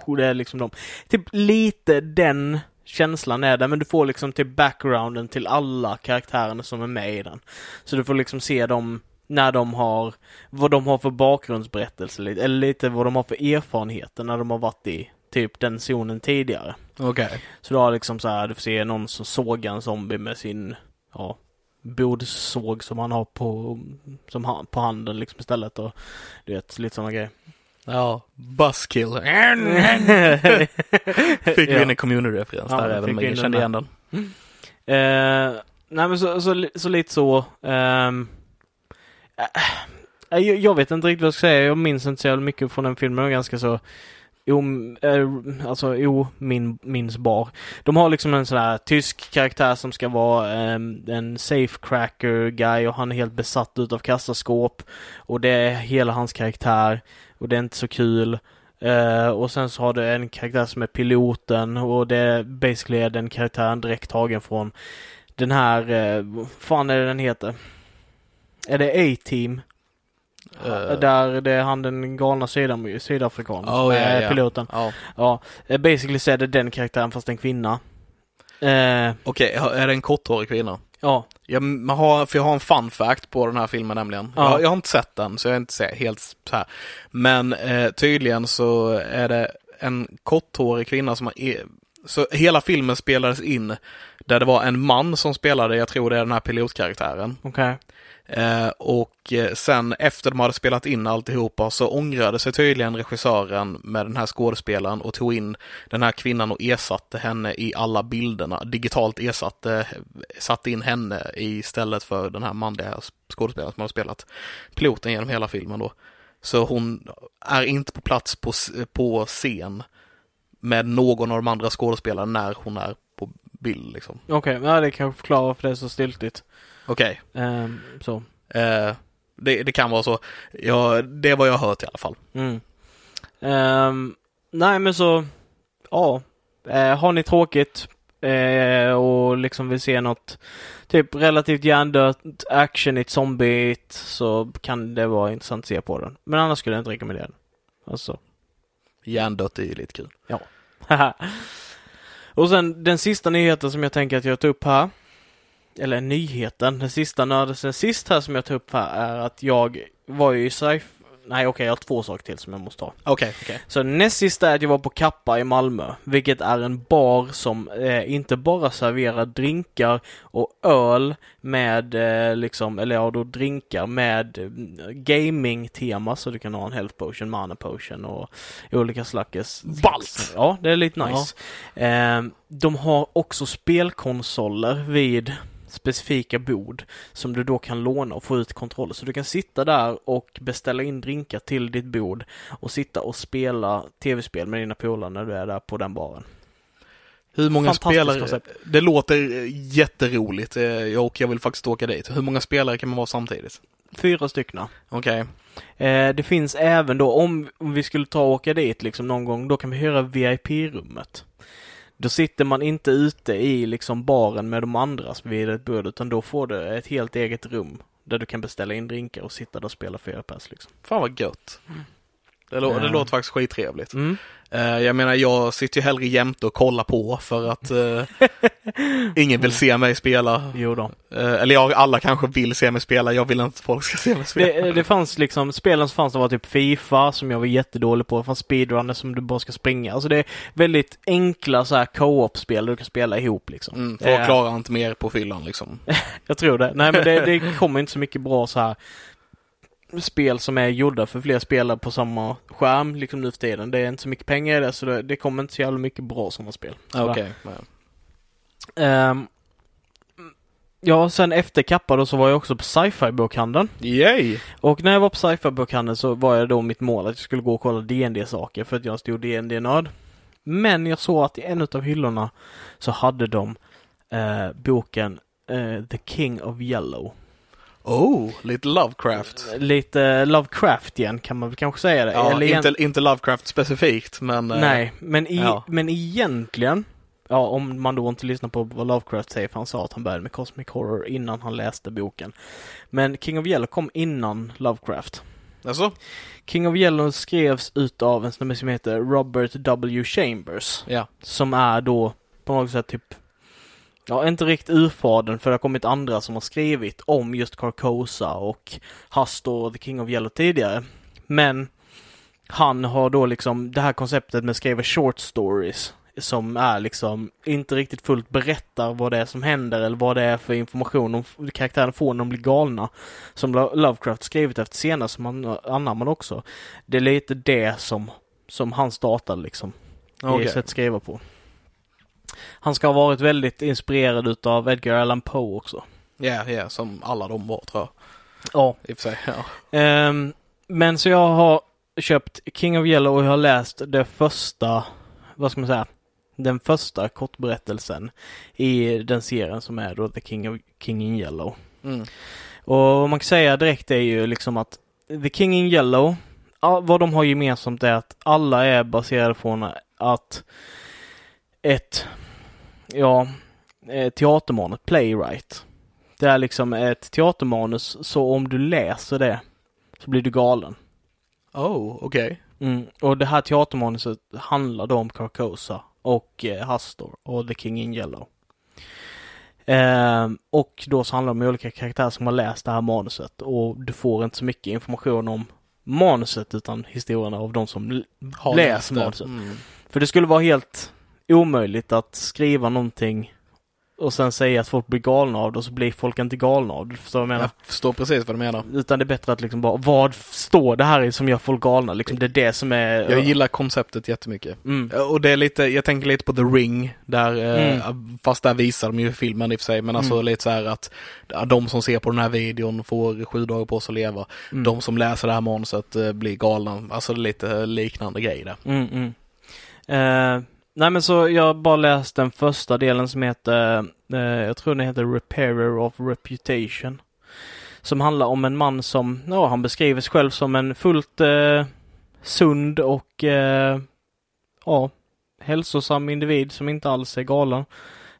det. det är liksom de. Typ lite den känslan är där, men du får liksom typ backgrounden till alla karaktärerna som är med i den. Så du får liksom se dem när de har, vad de har för bakgrundsberättelse, eller lite vad de har för erfarenheter när de har varit i typ den zonen tidigare. Okej. Så du har liksom så här, du får se någon som sågar en zombie med sin, ja, bordsåg som han har på, som han, på handen liksom istället och du vet, lite sådana grejer. Ja. Buzzkill. Fick vi Ja. in en community-referens Ja, där även, men jag kände igen den. Eh, nej men så, så, så lite så. ehm, Äh, äh, jag, jag vet inte riktigt vad jag ska säga. Jag minns inte så jävla mycket från den filmen. Den är ganska så om, eh, alltså ominnsbar. De har liksom en sån här tysk karaktär som ska vara ehm, en safecracker guy och han är helt besatt utav kassaskåp. Och det är hela hans karaktär. Och det är inte så kul. Uh, och sen så har du en karaktär som är piloten och det är basically den karaktären direkt tagen från den här, uh, vad fan är det den heter? Är det A-Team? Eh, Där det är han den galna sydam- sydafrikanen som Oh, är ja. piloten. Ja. Ja, eh, basically så är det den karaktären fast en kvinna. Eh, Okej, är det en korthårig kvinna? ja, Jag, man har, för jag har en fun fact på den här filmen nämligen. Ja. Jag, jag har inte sett den, så jag är inte helt så här. Men eh, tydligen så är det en korthårig kvinna som har... E- så hela filmen spelades in där det var en man som spelade, jag tror det är den här pilotkaraktären. okej. Eh, och eh, sen efter de hade spelat in alltihopa så ångrade sig tydligen regissören med den här skådespelaren och tog in den här kvinnan och ersatte henne i alla bilderna. Digitalt ersatte, satte in henne istället för den här manliga skådespelaren som hade spelat piloten genom hela filmen då. Så hon är inte på plats på, på scen med någon av de andra skådespelarna när hon är på bild liksom. Okej, ja, det kanske förklarar varför det är så stiltigt. Okej, Ehm, så. eh, det, det kan vara så. Ja, det är vad jag har hört i alla fall. Mm. Ehm, nej men så, ja. Eh, har ni tråkigt eh, och liksom vill se något typ relativt hjärndött, actionigt, zombieigt så kan det vara intressant att se på den. Men annars skulle jag inte rekommendera den. Alltså. Hjärndött är ju lite kul. och sen den sista nyheten som jag tänker att jag tar upp här. Eller nyheten, den sista nördelsen sist här som jag tar upp här är att jag var ju i sci Nej okej, jag har två saker till som jag måste ta. Okej, okej. Så näst sista är att jag var på Kappa i Malmö, vilket är en bar som eh, inte bara serverar drinkar och öl med eh, liksom, eller ja då drinkar med eh, gaming-tema så du kan ha en health potion, mana potion och olika slags Ballt! Ja, det är lite nice. Eh, de har också spelkonsoler vid specifika bord som du då kan låna och få ut kontroller. Så du kan sitta där och beställa in drinkar till ditt bord och sitta och spela tv-spel med dina polare när du är där på den baren. Hur många spelare? koncept. Det låter eh, jätteroligt eh, och jag vill faktiskt åka dit. Hur många spelare kan man vara samtidigt? Fyra stycken. Okej. Eh, det finns även då, om, om vi skulle ta och åka dit liksom någon gång, då kan vi hyra VIP-rummet. Då sitter man inte ute i liksom baren med de andra vid ett bord, utan då får du ett helt eget rum där du kan beställa in drinkar och sitta där och spela fyra pers liksom. Fan vad gött. Det, lå- det låter faktiskt skittrevligt. Mm. Eh, jag menar, jag sitter ju hellre jämte och kollar på för att eh, ingen vill se mig spela. Jo då. Eh, eller jag, alla kanske vill se mig spela, jag vill inte att folk ska se mig spela. Det, det fanns liksom, spelen som fanns det var typ Fifa som jag var jättedålig på. Det fanns speedrunner som du bara ska springa. Alltså det är väldigt enkla så här co-op-spel du kan spela ihop liksom. Mm, folk klarar inte mer på fyllan liksom. Jag tror det. Nej men det, det kommer inte så mycket bra så här spel som är gjorda för fler spelare på samma skärm liksom nu för tiden. Det är inte så mycket pengar i det så det, det kommer inte så jävla mycket bra sådana spel. Okej. Ehm, ja, sen efter Kappa då så var jag också på sci-fi bokhandeln. Yay! Och när jag var på sci-fi bokhandeln så var jag då mitt mål att jag skulle gå och kolla dd saker för att jag är en stor dd nörd Men jag såg att i en av hyllorna så hade de eh, boken eh, The King of Yellow. Oh, lite Lovecraft. Lite Lovecraft igen kan man väl kanske säga det. Ja, Eller inte, inte Lovecraft specifikt, men... eh, Nej, men, i, ja. men egentligen Ja, om man då inte lyssnar på vad Lovecraft säger, för han sa att han började med Cosmic Horror innan han läste boken. Men King of Yellow kom innan Lovecraft. Alltså? King of Yellow skrevs utav en snubbe som heter Robert W. Chambers. Ja. Som är då på något sätt typ Ja, inte riktigt urfadern för det har kommit andra som har skrivit om just Carcosa och Hastor och The King of Yellow tidigare. Men han har då liksom det här konceptet med att skriva short stories som är liksom inte riktigt fullt berättar vad det är som händer eller vad det är för information de karaktären får när de blir galna. Som Lo- Lovecraft skrivit efter senare som han anammar man också. Det är lite det som, som han startade liksom. Okej. I sätt att skriva på. Han ska ha varit väldigt inspirerad utav Edgar Allan Poe också. Ja, ja, som alla de var tror jag. Ja. I och för sig. Ja. Ehm, men så jag har köpt King of Yellow och jag har läst det första, vad ska man säga, den första kortberättelsen i den serien som är då The King of King in Yellow. Mm. Och vad man kan säga direkt är ju liksom att The King in Yellow, vad de har gemensamt är att alla är baserade på att ett, ja, eh, teatermanus, playwright. Det är liksom ett teatermanus, så om du läser det så blir du galen. Oh, okej. Mm. Och det här teatermanuset handlar då om Carcosa och eh, Hastor och The King in Yellow. Ehm, och då så handlar det om olika karaktärer som har läst det här manuset och du får inte så mycket information om manuset utan historierna av de som Har Läs läst det. manuset. Mm. För det skulle vara helt omöjligt att skriva någonting och sen säga att folk blir galna av det och så blir folk inte galna av det. Förstår vad jag menar? Jag förstår precis vad du menar. Utan det är bättre att liksom bara, vad står det här i som gör folk galna? Liksom det är det som är... Jag gillar konceptet jättemycket. Mm. Och det är lite, jag tänker lite på The Ring, där, Mm. eh, fast där visar de ju filmen i och för sig, men alltså Mm. lite så här att de som ser på den här videon får sju dagar på sig att leva. Mm. De som läser det här manuset eh, blir galna, alltså lite liknande grej där. Mm, mm. Eh, nej men så jag har bara läst den första delen som heter, eh, jag tror den heter Repairer of Reputation. Som handlar om en man som, ja han beskriver sig själv som en fullt eh, sund och eh, ja, hälsosam individ som inte alls är galen.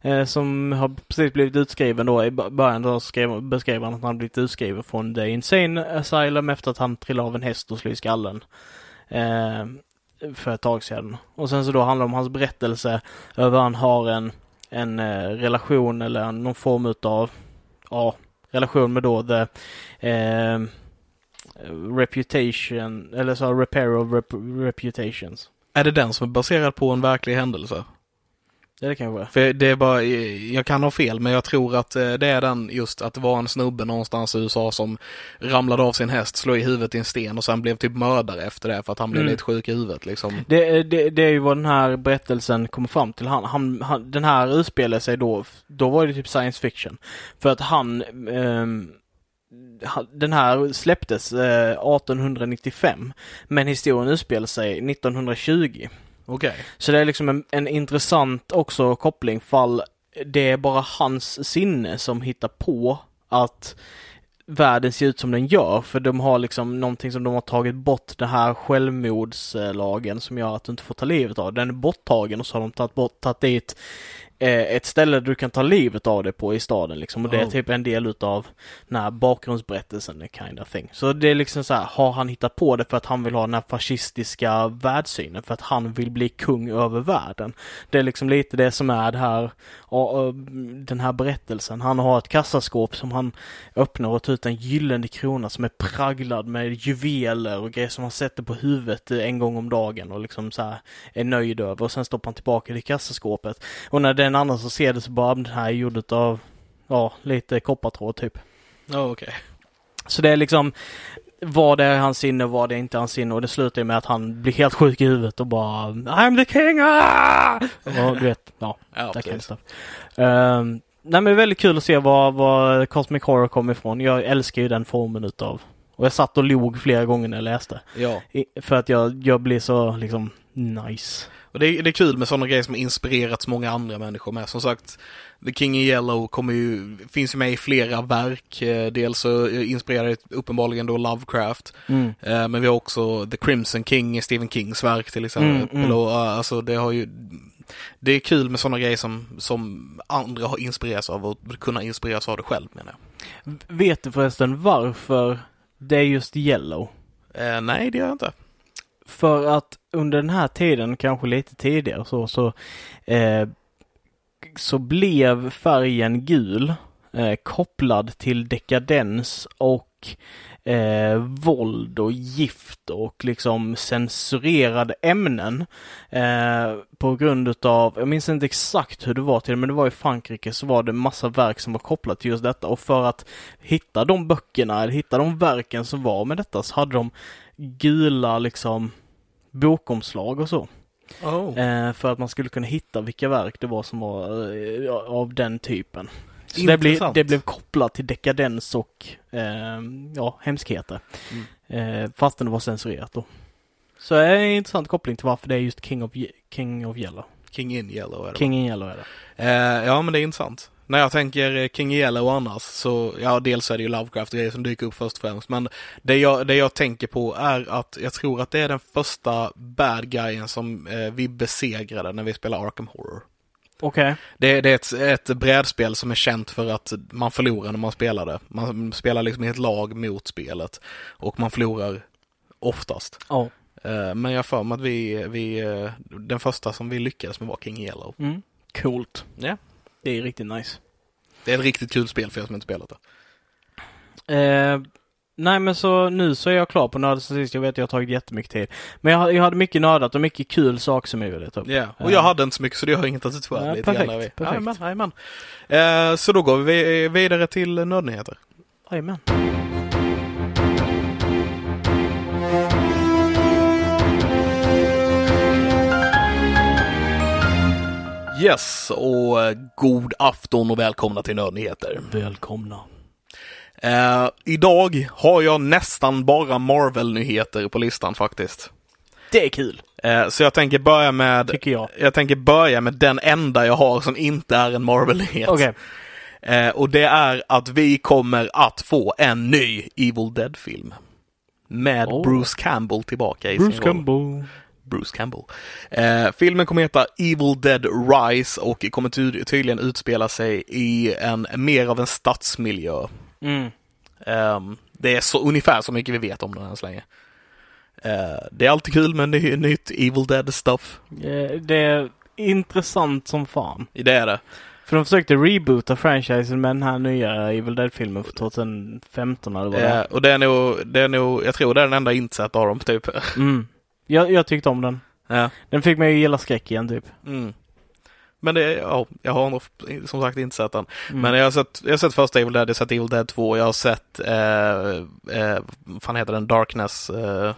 Eh, som har precis blivit utskriven då i början då skrev, beskrev han att han blivit utskriven från The Insane Asylum efter att han trillade av en häst och slog i skallen. Eh, för ett tag sedan. Och sen så då handlar det om hans berättelse över han har en, en eh, relation eller en- någon form utav, ja, relation med då the eh, reputation, eller så repair of rep reputations. Är det den som är baserad på en verklig händelse? Det är det kanske. För det är bara, jag kan ha fel, men jag tror att eh, det är den just att det var en snubbe någonstans i USA som ramlade av sin häst, slog i huvudet i en sten och sen blev typ mördare efter det för att han blev Mm. lite sjuk i huvudet liksom. Det, det, det är ju vad den här berättelsen kommer fram till. Han, han, han, den här utspelar sig då, då var det typ science fiction. För att han, han- den här släpptes eh, 1895, men historien utspelar sig 1920. Okej. Så det är liksom en, en intressant också koppling fall det är bara hans sinne som hittar på att världen ser ut som den gör för de har liksom någonting som de har tagit bort den här självmordslagen som gör att du inte får ta livet av. Den är borttagen och så har de tagit bort, tagit dit ett ställe du kan ta livet av dig på i staden liksom och det är Oh. typ en del utav den här bakgrundsberättelsen kind of thing. Så det är liksom så här, har han hittat på det för att han vill ha den här fascistiska världssynen för att han vill bli kung över världen. Det är liksom lite det som är det här, och, den här berättelsen. Han har ett kassaskåp som han öppnar och tar ut en gyllene krona som är praglad med juveler och grejer som han sätter på huvudet en gång om dagen och liksom så här är nöjd över och sen stoppar han tillbaka det i kassaskåpet. Och när är en annan som ser det så bara, "Ah, den här är gjord av, ja, lite koppartråd typ. Ja, okej. Så det är liksom vad det är hans sinne och vad det är inte hans sinne och det slutar med att han blir helt sjuk i huvudet och bara I'm the king! Ah! Och du vet, ja, Ja, that kind of. Um, nej men det är väldigt kul att se vad, vad Cosmic Horror kommer ifrån. Jag älskar ju den formen utav och jag satt och log flera gånger när jag läste. Ja. I, för att jag, jag blir så liksom nice. Och det är, det är kul med sådana grejer som har inspirerats många andra människor med. Som sagt, The King in Yellow kommer ju, finns ju med i flera verk. Eh, Dels så inspirerar det uppenbarligen då Lovecraft. Mm. Eh, Men vi har också The Crimson King, Stephen Kings verk till exempel. Mm, mm. Eh, Alltså det har ju det är kul med sådana grejer som, som andra har inspirerats av och kunna inspireras av det själv menar jag. Vet du förresten varför det är just Yellow? Eh, nej, det gör jag inte. För att under den här tiden, kanske lite tidigare så, så, eh, så blev färgen gul eh, kopplad till dekadens och eh, våld och gift och liksom censurerade ämnen. Eh, på grund utav, jag minns inte exakt hur det var till men det var i Frankrike så var det massa verk som var kopplat till just detta och för att hitta de böckerna, eller hitta de verken som var med detta så hade de gula liksom bokomslag och så. Oh. Eh, för att man skulle kunna hitta vilka verk det var som var eh, av den typen. Så det blev, det blev kopplat till dekadens och eh, ja, hemskheter. Mm. Eh, fastän det var censurerat då. Så det är en intressant koppling till varför det är just King of, King of Yellow. King in Yellow är det King in Yellow är det. Eh, ja, men det är intressant. När jag tänker eh, King Yellow annars så, ja, dels är det ju Lovecraft-grejer som dyker upp först och främst, men det jag, det jag tänker på är att jag tror att det är den första bad guyen som eh, vi besegrade när vi spelade Arkham Horror. Okej. Det, det är ett, ett brädspel som är känt för att man förlorar när man spelar det. Man spelar liksom i ett lag mot spelet och man förlorar oftast. Eh, men jag har för mig att vi, vi, eh, den första som vi lyckades med var King Yellow. Mm. Coolt. Ja. Det är riktigt nice. Det är ett riktigt kul spel för er som inte spelat det. Eh, Nej men så nu så är jag klar på nörd sen sist. Jag vet att jag har tagit jättemycket tid. Men jag, jag hade mycket nördat och mycket kul saker som jag ville ta upp. Ja, och jag hade inte så mycket så det har inget att Ja, ja, lite perfekt, grann. perfekt. Jajamän, jajamän. Eh, så då går vi vidare till nördnyheter. Jajamän. Yes, och eh, god afton och välkomna till nördnyheter. Välkomna. Eh, idag har jag nästan bara Marvel-nyheter på listan faktiskt. Det är kul, Eh, så jag tänker börja med tycker jag. Jag tänker börja med den enda jag har som inte är en Marvel-nyhet. Okej. Eh, och det är att vi kommer att få en ny Evil Dead-film. Med Oh. Bruce Campbell tillbaka i Bruce sin roll. Campbell. Bruce Campbell. Eh, filmen kommer heta Evil Dead Rise och kommer ty- tydligen utspela sig i en mer av en stadsmiljö. Mm. Ehm, det är så, ungefär så mycket vi vet om den än så länge. Eh, det är alltid kul med ny, nytt Evil Dead stuff. Eh, Det är intressant som fan. Det är det. För de försökte reboota franchisen med den här nya Evil Dead-filmen för 2015 eller vad det Eh, är. och det är, nog, det är nog, jag tror det är den enda insett av dem typ. Mm. Jag, jag tyckte om den. ja. Den fick mig att gilla skräck igen typ. Mm. Men det, ja, jag har nog som sagt inte sett den. Mm. Men jag har sett, jag har sett första Evil Dead, jag har sett Evil Dead 2, jag har sett, eh, eh, vad fan heter den, Darkness, eh,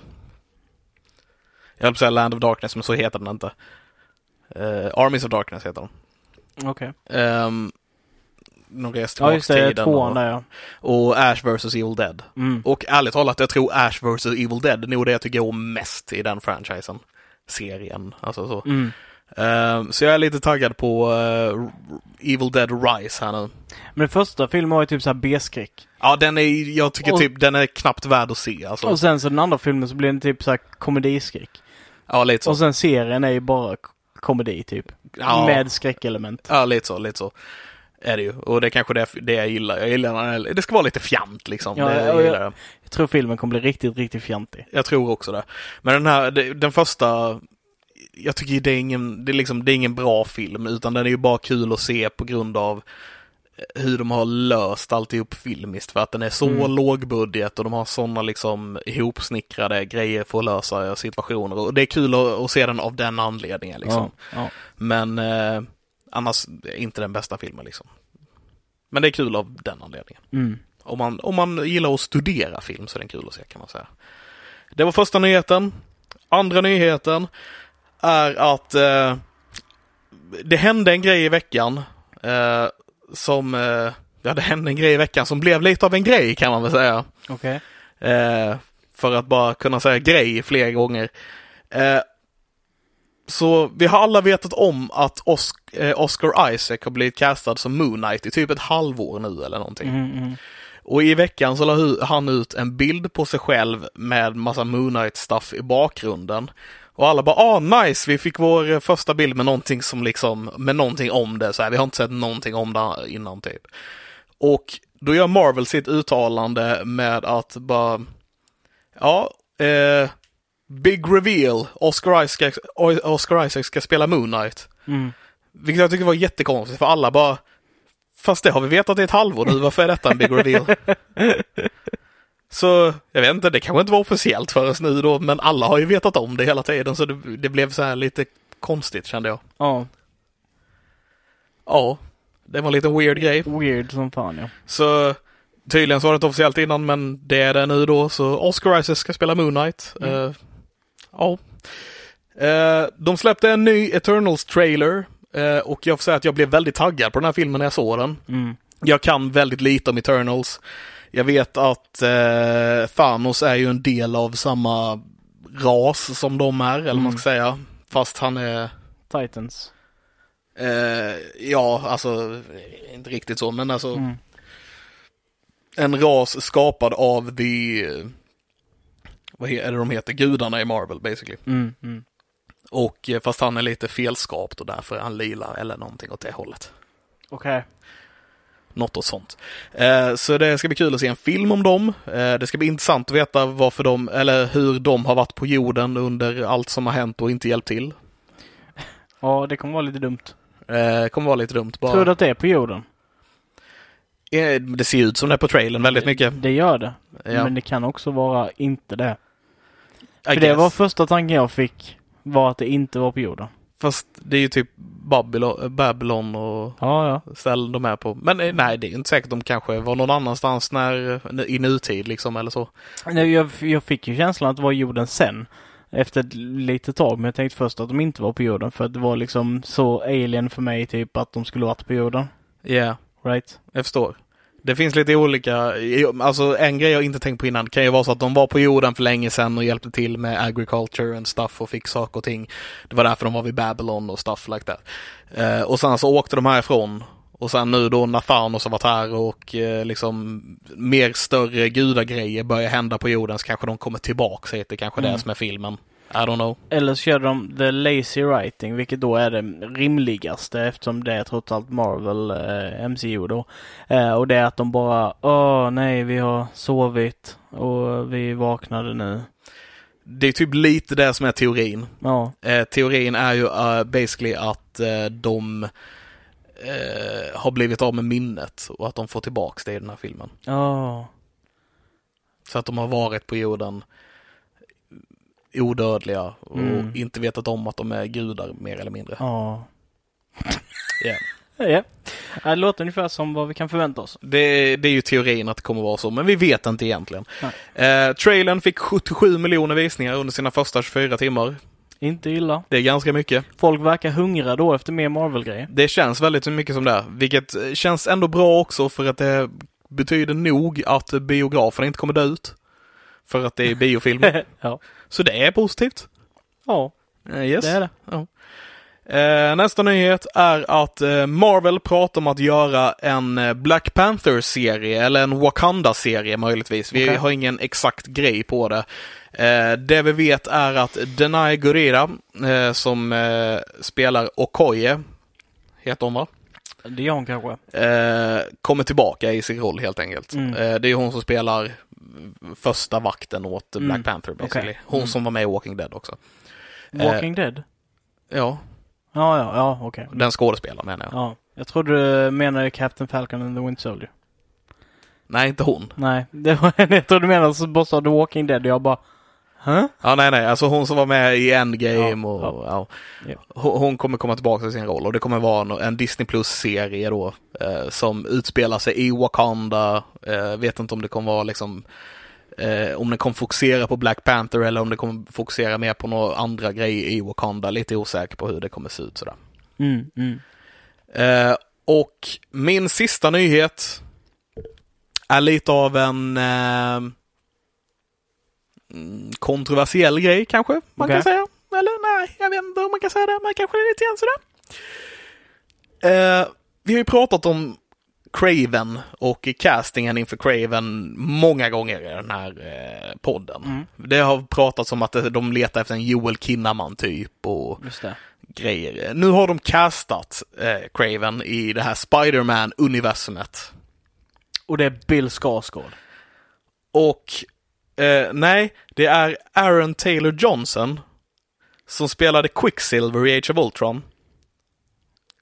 jag höll på att säga Land of Darkness, men så heter den inte. Eh, Armies of Darkness heter den. Okej. Um, någon rest Ja just det, tiden tvåan och, där ja. och Ash vs Evil Dead. Mm. Och ärligt talat, jag tror Ash vs Evil Dead är nog det jag tycker om mest i den franchisen. Serien, alltså så. Mm. Ehm, så jag är lite taggad på eh, Evil Dead Rise här nu. Men den första filmen var ju typ såhär B-skräck. Ja, den är, jag tycker Och- typ, den är knappt värd att se alltså. Och sen så den andra filmen så blev den typ såhär komediskräck. ja, lite så. Och sen serien är ju bara komedi typ. ja, Med skräckelement. ja, lite så, lite så. Är det ju. Och det är kanske det, det jag gillar. Jag gillar när det- ska vara lite fjant liksom. Ja, det, jag, jag-. Jag tror filmen kommer bli riktigt, riktigt fjantig. jag tror också det. Men den här, den första, jag tycker det är ingen, det är liksom, det är ingen bra film, utan den är ju bara kul att se på grund av eh, hur de har löst alltihop filmiskt för att den är så Mm. lågbudget och de har sådana liksom ihopsnickrade grejer för att lösa situationer och det är kul att, att se den av den anledningen liksom. Ja, ja. Men eh, annars inte den bästa filmen liksom. Men det är kul av den anledningen. Mm. Om man, om man gillar att studera film så är den kul att se kan man säga. Det var första nyheten. Andra nyheten är att eh, det hände en grej i veckan eh, som, eh, ja det hände en grej i veckan som blev lite av en grej kan man väl säga. Okej. Eh, för att bara kunna säga grej flera gånger. Så vi har alla vetat om att Os- eh, Oscar Isaac har blivit castad som Moon Knight i typ ett halvår nu eller någonting. Mm, mm. Och i veckan så la han ut en bild på sig själv med massa Moon Knight-stuff i bakgrunden. Och alla bara ah nice, vi fick vår eh, första bild med någonting som liksom, med någonting om det så här. Vi har inte sett någonting om det innan typ. Och då gör Marvel sitt uttalande med att bara, ja, eh, big reveal, Oscar Isaac, Oscar Isaac ska spela Moon Knight. Mm. Vilket jag tycker var jättekonstigt för alla bara Fast det har vi vetat i ett halvår nu, varför är detta en big reveal? så jag vet inte, det kanske inte var officiellt för oss nu då, men alla har ju vetat om det hela tiden så det, det blev så här lite konstigt kände jag. Ja, Ja, det var en liten weird grej. weird som fan ja. Så tydligen så var det inte officiellt innan, men det är det nu då, så Oscar Isaac ska spela Moon Knight. Mm. Eh, ja. Eh, de släppte en ny Eternals-trailer eh, och jag får säga att jag blev väldigt taggad på den här filmen när jag såg den. Mm. Jag kan väldigt lite om Eternals. Jag vet att eh, Thanos är ju en del av samma ras som de är, eller vad man ska säga. Fast han är, Titans. eh, ja, alltså, inte riktigt så, men alltså Mm. en ras skapad av the, vad är det de heter, gudarna i Marvel basically. Mm. Mm. Och eh, fast han är lite felskapt och därför är han lila eller någonting åt det hållet. Okej. Något och sånt. Eh, så det ska bli kul att se en film om dem. Eh, det ska bli intressant att veta varför de, eller hur de har varit på jorden under allt som har hänt och inte hjälpt till. Ja, det kommer vara lite dumt. Eh, kommer vara lite dumt bara. Tror du att det är på jorden? Det ser ut som det på trailern väldigt mycket. Det gör det. Ja. Men det kan också vara inte det. I För det var första tanken jag fick. Var att det inte var på jorden. Fast det är ju typ Babylon, Babylon och Ja, ja. ställen de är på. Men eh, nej, det är inte säkert. De kanske var någon annanstans när, i nutid liksom eller så. Nej, Jag, jag fick ju känslan att det var jorden sen. Efter ett litet tag. Men jag tänkte först att de inte var på jorden. För att det var liksom så alien för mig typ att de skulle varit på jorden. Ja, yeah, Right? jag förstår. Det finns lite olika, alltså en grej jag inte tänkt på innan kan ju vara så att de var på jorden för länge sedan och hjälpte till med agriculture and stuff och fick saker och ting. Det var därför de var vid Babylon och stuff like that. Eh, och sen så åkte de härifrån och sen nu då Nathanos har varit här och eh, liksom mer större gudagrejer börjar hända på jorden så kanske de kommer tillbaka hit. Det är kanske Mm. det som är filmen. I don't know. Eller så kör de the lazy writing, vilket då är det rimligaste eftersom det är trots allt Marvel eh, MCU då. Eh, och det är att de bara, åh nej, vi har sovit och vi vaknade nu. Det är typ lite det som är teorin. Ja, Eh, teorin är ju uh, basically att eh, de eh, har blivit av med minnet och att de får tillbaks det i den här filmen. ja, Så att de har varit på jorden odödliga och Mm. inte vetat om att de är gudar mer eller mindre. ja. Ja. Ja, det låter ungefär som vad vi kan förvänta oss. Det, det är ju teorin att det kommer vara så, men vi vet inte egentligen. Eh, trailern fick 77 miljoner visningar under sina första 24 timmar. Inte illa. Det är ganska mycket. Folk verkar hungriga då efter mer Marvel-grejer. Det känns väldigt mycket som det, vilket eh, känns ändå bra också för att det betyder nog att biograferna inte kommer dö ut. För att det är biofilm. ja. Så det är positivt. ja, Eh, yes. det är det. Eh, nästa nyhet är att eh, Marvel pratar om att göra en Black Panther-serie, eller en Wakanda-serie möjligtvis. Vi Okej. har ingen exakt grej på det. Det vi vet är att Denai Gurira, som spelar Okoye, heter hon va? Det gör hon kanske. Kommer tillbaka i sin roll helt enkelt. Mm. Det är hon som spelar första vakten åt Black Mm. Panther basically. Okej. Hon Mm. som var med i Walking Dead också. Walking Dead? Ja, Ja, ja, ja, okej. den skådespelaren menar jag. Ja, jag trodde du menade Captain Falcon and the Winter Soldier. Nej, inte hon. Nej, det var jag trodde du menade så bara sa The Walking Dead och jag bara Hä? Ja, nej, nej, alltså hon som var med i Endgame Ja, och ja. Ja. Hon kommer komma tillbaka till sin roll och det kommer vara en- Disney Plus-serie då eh, som utspelar sig i Wakanda. Eh, vet inte om det kommer vara liksom eh, om den kommer fokusera på Black Panther eller om det kommer fokusera mer på några andra grejer i Wakanda. Lite osäker på hur det kommer se ut sådär. Mm, mm. Eh, och min sista nyhet är lite av en eh, kontroversiell grej kanske man Okej. kan säga. Eller nej, jag vet inte om man kan säga det, men kanske lite grann sådär. Eh, vi har ju pratat om Craven och castingen inför Craven många gånger i den här eh, podden. Mm. Det har pratats om att de letar efter en Joel Kinnaman typ och det. grejer. Nu har de castat eh, Craven i det här Spider-Man-universumet. Och det är Bill Skarsgård. Och eh, nej, det är Aaron Taylor Johnson som spelade Quicksilver i Age of Ultron.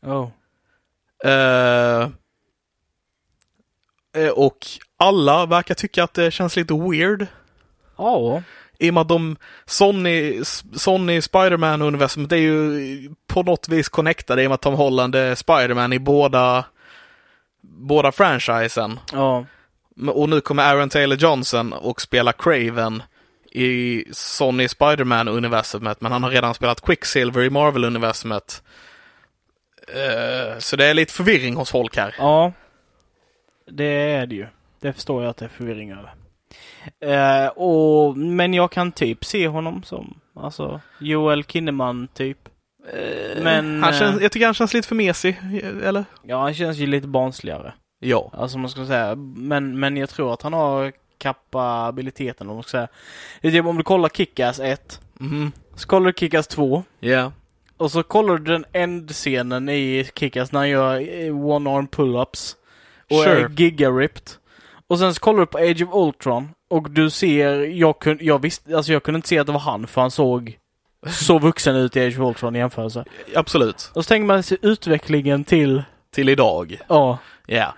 Oh. Eh, eh, och alla verkar tycka att det känns lite weird. Ja. I och med att de, Sony, Sony Spider-Man-universumet är ju på något vis connectade i och med att Tom Holland är Spider-Man i båda, båda franchisen. Ja. Men- Och nu kommer Aaron Taylor Johnson och spela Craven i Sony Spider-Man-universumet, men han har redan spelat Quicksilver i Marvel-universumet. Eh, så det är lite förvirring hos folk här. Ja. Det är det ju. Det förstår jag att det är förvirring över. Eh, och, men jag kan typ se honom som, alltså, Joel Kinnaman typ. Men, han känns, jag tycker han känns lite för mesig, eller? Ja, han känns ju lite barnsligare. Ja. Alltså man ska säga. Men, men jag tror att han har kapabiliteten om man ska säga. Det är typ om du kollar Kick-Ass 1. Mhm. Så kollar du Kick-Ass 2. Ja. Och så kollar du den endscenen i Kick-Ass när han gör eh, one-arm pull-ups. Och Sure. är giga-ripped. Och sen så kollar du på Age of Ultron. Och du ser, jag kunde, jag visste, alltså jag kunde inte se att det var han för han såg så vuxen ut i Age of Ultron i jämförelse. Absolut. Och så tänker man sig utvecklingen till, Till idag. ja, Ja.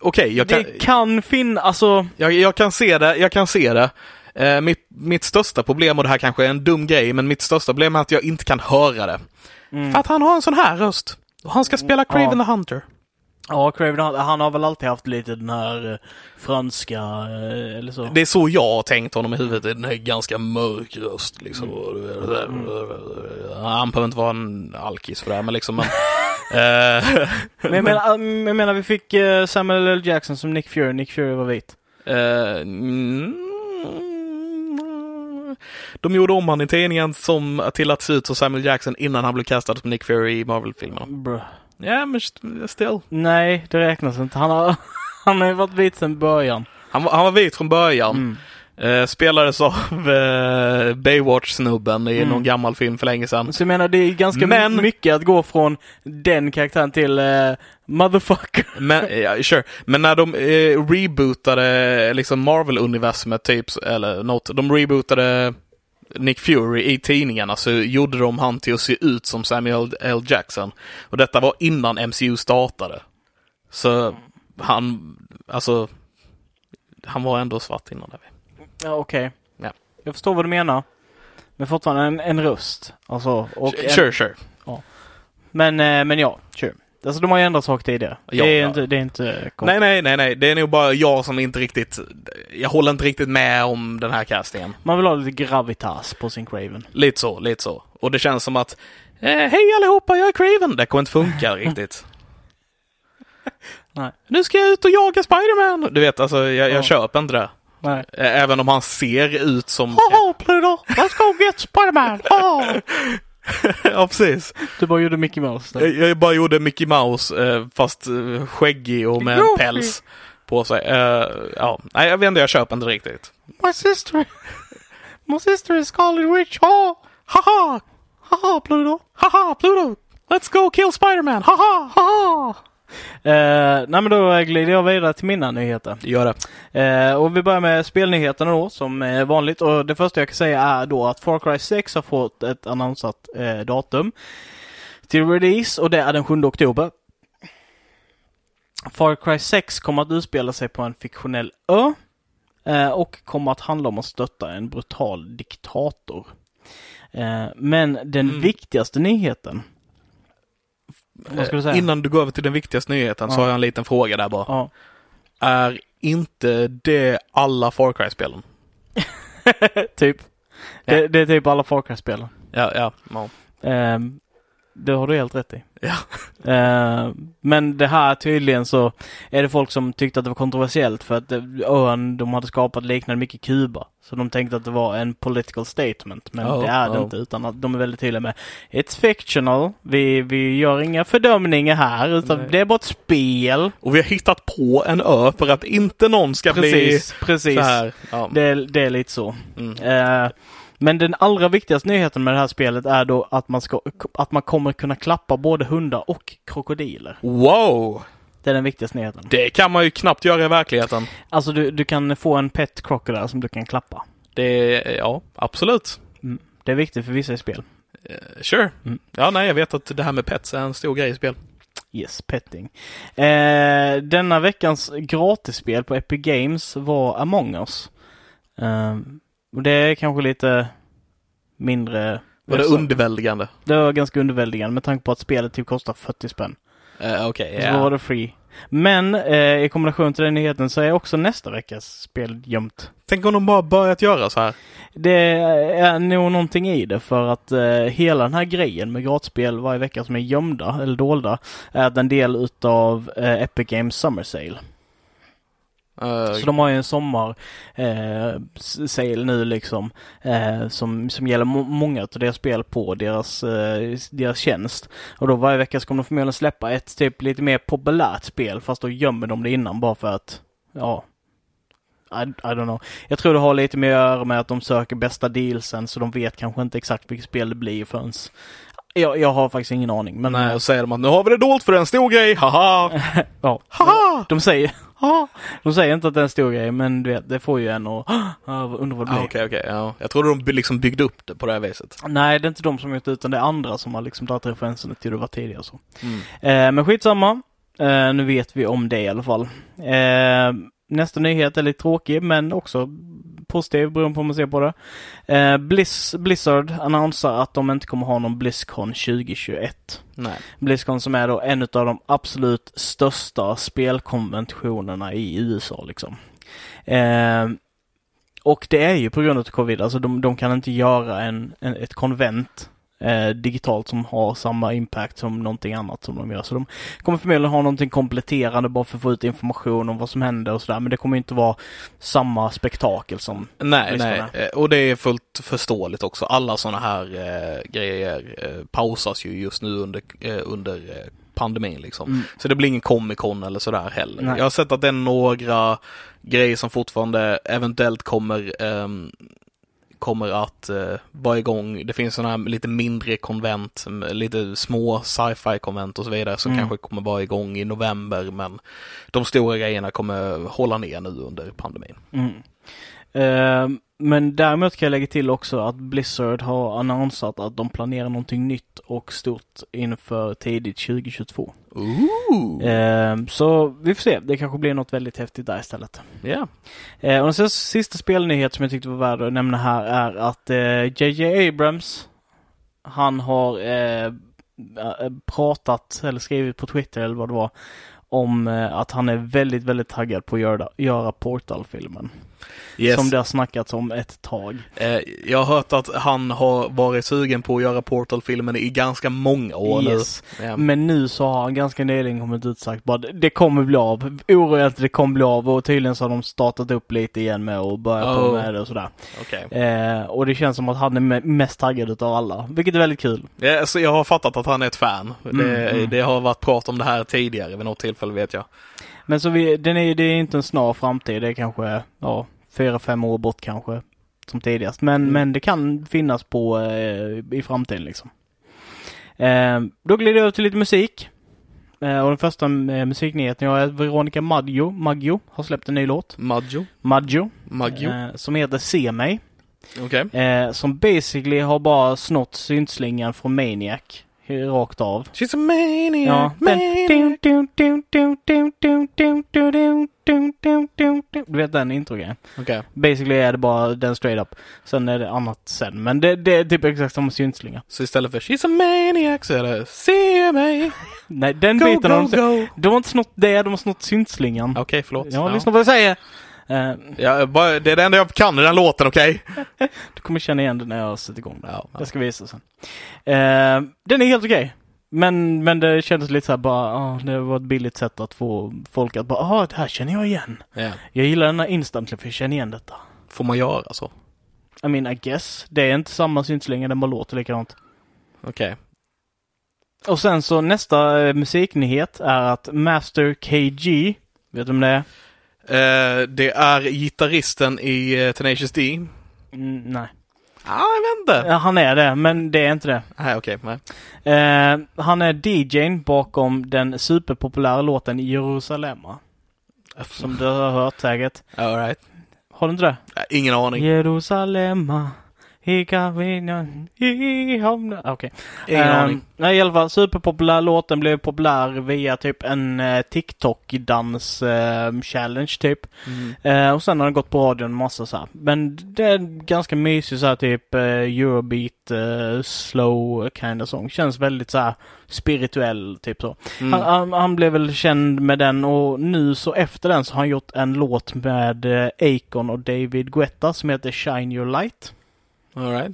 okej, jag, kan, Det kan finnas, alltså, jag, jag kan se det, jag kan se det. Eh, mitt, mitt största problem, och det här kanske är en dum grej, men mitt största problem är att jag inte kan höra det. mm. För att han har en sån här röst. Och han ska spela Craven Ja. the Hunter. ja, Craven, han, han har väl alltid haft lite den här eh, franska, eh, eller så. Det är så jag har tänkt honom i huvudet. Den här ganska mörk röst liksom. Han behöver inte vara en alkis för det här, men liksom. Men, Men jag menar, um, jag menar vi fick eh, Samuel L. Jackson som Nick Fury, Nick Fury var vit. eh, de gjorde om han i tidningen som till att se ut som Samuel Jackson innan han blev castad som Nick Fury i Marvel-filmerna. Ja, men st- still. Nej, det räknas inte. Han har, han har varit vit sedan början. Han, var- han var vit från början. Mm. Eh, spelades av eh, Baywatch-snubben i Mm. någon gammal film för länge sedan. Så jag menar, det är ganska Men- mycket att gå från den karaktären till eh, motherfucker. Men, ja, sure. Men när de eh, rebootade liksom Marvel-universumet typ, eller något, de rebootade Nick Fury i tidningarna så gjorde de han till att se ut som Samuel L. Jackson. Och detta var innan MCU startade. Så han, alltså, han var ändå svart innan det. Ja, okej. Ja. Jag förstår vad du menar. Men fortfarande en, en röst. Alltså, och en, Sure, sure. Men, eh, men ja, sure. Alltså de har ju ändrat sak tidigare. Ja, det, är ja. inte, det är inte Nej, nej, nej, nej. Det är nog bara jag som inte riktigt, jag håller inte riktigt med om den här castingen. Man vill ha lite gravitas på sin Craven. Lite så, lite så. Och det känns som att, eh, hej allihopa, jag är Craven. Det kommer inte funka riktigt. Nej. Nu ska jag ut och jaga Spiderman! Du vet, alltså jag, jag Ja. köper inte det. Nej. Även om han ser ut som... Haha, Pluto! Let's go get Spiderman! Ha! ja, precis. Du bara gjorde Mickey Mouse där. Jag, bara gjorde Mickey Mouse, eh, fast eh, skäggig och med en päls på sig. Eh, ja, nej, jag vet inte, jag köper inte riktigt. My sister! My sister is Scarlet Witch! Ha! Haha! Haha, Pluto! Haha, Pluto! Let's go kill Spiderman! Haha! Haha! Eh, nej men då glider jag vidare till mina nyheter. Gör det. Eh, och vi börjar med spelnyheterna då som är vanligt och det första jag kan säga är då att Far Cry 6 har fått ett annonsat eh, datum till release och det är den 7 oktober. Far Cry 6 kommer att utspela sig på en fiktionell ö och kommer att handla om att stötta en brutal diktator. Men den Mm. viktigaste nyheten du Innan du går över till den viktigaste nyheten så Ja. har jag en liten fråga där bara. Ja. Är inte det alla Far Cry-spelen? typ. Ja. Det, det är typ alla Far Cry-spelen. Ja, ja. ja. Det har du helt rätt i. Ja. Ehm, men det här tydligen så är det folk som tyckte att det var kontroversiellt för att det, ön de hade skapat liknade mycket Kuba. Så de tänkte att det var en political statement. Men Oh, det är det oh. inte utan att de är väldigt tydliga med It's fictional. Vi, vi gör inga fördömningar här utan Nej. det är bara ett spel. Och vi har hittat på en ö för att inte någon ska Precis, bli precis. här. Ja. Det, är- det är lite så. Mm. Eh, men den allra viktigaste nyheten med det här spelet är då att man, ska, att man kommer kunna klappa både hundar och krokodiler. Wow! Det är den viktigaste nyheten. Det kan man ju knappt göra i verkligheten. Alltså du, du kan få en pet crocodile som du kan klappa. Det ja, absolut. Mm. Det är viktigt för vissa i spel. Eh, Sure. Mm. Ja, nej, jag vet att det här med pets är en stor grej i spel. Yes, petting. Eh, denna veckans gratisspel på Epic Games var Among Us. Eh, och det är kanske lite mindre... Var det underväldigande? Det var ganska underväldigande med tanke på att spelet typ kostar 40 spänn. Uh, Okej, Så då var det free. Men eh, i kombination till den nyheten så är också nästa veckas spel gömt. Tänk om de bara börjat göra så här. Det är nog någonting i det för att eh, hela den här grejen med gratisspel varje vecka som är gömda eller dolda är en del utav eh, Epic Games Summer Sale. Eh, Så de har ju en sommar eh, nu liksom eh, som, som gäller må- många av deras spel på deras, eh, deras tjänst. Och då varje vecka så kommer de förmodligen släppa ett typ lite mer populärt spel fast då gömmer de det innan bara för att, ja, I, I don't know. Jag tror det har lite mer att göra med att de söker bästa dealsen så de vet kanske inte exakt vilket spel det blir förrän jag, jag har faktiskt ingen aning. Men Nej, och säger de att nu har vi det dolt för en stor grej, haha! ja, Haha! de säger de säger inte att det är en stor grej, men du vet, det får ju en att "Ah, undra vad det blir. Ah, Okej, okej, ja. Jag trodde de liksom byggde upp det på det här viset. Nej, det är inte de som gjort det, utan det är andra som har liksom dragit referenserna till hur det var tidigare. Så. Mm. Eh, men skitsamma. Eh, nu vet vi om det i alla fall. Eh, nästa nyhet är lite tråkig men också positiv beroende på hur man ser på det. Eh, Blizz, Blizzard annonserar att de inte kommer ha någon Blizzcon 2021. Nej. Blizzcon som är då en av de absolut största spelkonventionerna i USA liksom. Eh, och det är ju på grund av covid, alltså de, de kan inte göra en, en ett konvent eh, digitalt som har samma impact som någonting annat som de gör. Så de kommer förmodligen ha någonting kompletterande bara för att få ut information om vad som händer och sådär. Men det kommer inte vara samma spektakel som Nej, nej, Eh, och det är fullt förståeligt också. Alla sådana här eh, grejer eh, pausas ju just nu under, eh, under pandemin liksom. Mm. Så det blir ingen Comic Con eller sådär heller. Nej. Jag har sett att det är några grejer som fortfarande eventuellt kommer ehm, kommer att eh, vara igång. Det finns sådana här lite mindre konvent, lite små sci-fi konvent och så vidare som Mm. kanske kommer vara igång i november men de stora grejerna kommer hålla ner nu under pandemin. Mm. Eh, men däremot kan jag lägga till också att Blizzard har annonsat att de planerar någonting nytt och stort inför tidigt 2022. Ooh. Eh, så vi får se, det kanske blir något väldigt häftigt där istället. Ja. Eh, och den sista, spelnyhet som jag tyckte var värd att nämna här är att eh, JJ Abrams, han har eh, eh, pratat eller skrivit på Twitter eller vad det var om eh, att han är väldigt, väldigt taggad på att göra, göra Portal-filmen. Yes. Som det har snackats om ett tag. Eh, jag har hört att han har varit sugen på att göra Portal-filmen i ganska många år Yes. nu. Ja. Men nu så har han ganska nyligen kommit ut sagt bara det kommer bli av. Oroa inte, det kommer bli av och tydligen så har de startat upp lite igen med börjat på Oh. med det och sådär. Okej. Eh, och det känns som att han är me- mest taggad utav alla, vilket är väldigt kul. Ja, så jag har fattat att han är ett fan. Mm, det, mm. det har varit prat om det här tidigare vid något tillfälle vet jag. Men så vi, den är, det är inte en snar framtid, det är kanske, ja, fyra, fem år bort kanske. Som tidigast. Men, Mm. men det kan finnas på eh, i framtiden liksom. Eh, då glider jag över till lite musik. Eh, och den första eh, musiknyheten jag har är att Veronica Maggio, Maggio har släppt en ny låt. Maggio? Maggio. Maggio? Eh, som heter Se mig. Okej. Eh, som basically har bara snott syntslingan från Maniac. Rakt av. She's a maniac, Ja, den... maniac. Du vet den introgrejen. Okej. Basically är det bara den straight up. Sen är det annat sen. Men det, det är typ exakt samma syntslinga. Så istället för She's a maniac så är det Se mig, Nej, den go, biten go, de... go. De har inte snott det, de har snott syntslingan. Okej, förlåt. Ja, lyssna på vad jag säger. Eh, Ja, bara, det är det enda jag kan i den låten, okej? du kommer känna igen den när jag sätter igång den. Ja, ja. Jag ska visa sen. Eh, den är helt okej. Men, men det kändes lite så här bara, ah, det var ett billigt sätt att få folk att bara, ah, det här känner jag igen. Ja. Jag gillar den här instantly för jag känner igen detta. Får man göra så? I mean, I guess. Det är inte samma syntslinga, den bara låter likadant. Okej. Och sen så nästa eh, musiknyhet är att Master KG, vet du om det är? Eh, det är gitarristen i eh, Tenacious D. Mm, nej. Ah, jag vet inte. Han är det, men det är inte det. Nej, okej. Eh, han är DJn bakom den superpopulära låten Jerusalema. Som du har hört säkert. All right. Har du inte det? Ingen aning. Jerusalema. Okej. Okay. Ingen aning. Nej, i alla fall superpopulär. Låten blev populär via typ en eh, TikTok-dans eh, challenge typ. Mm. Eh, och sen har den gått på radion massa så här. Men det är ganska mysig så här typ eh, Eurobeat, eh, slow kind of song. Känns väldigt så här spirituell typ så. Mm. Han, han, han blev väl känd med den och nu så efter den så har han gjort en låt med eh, Akon och David Guetta som heter Shine Your Light. All right.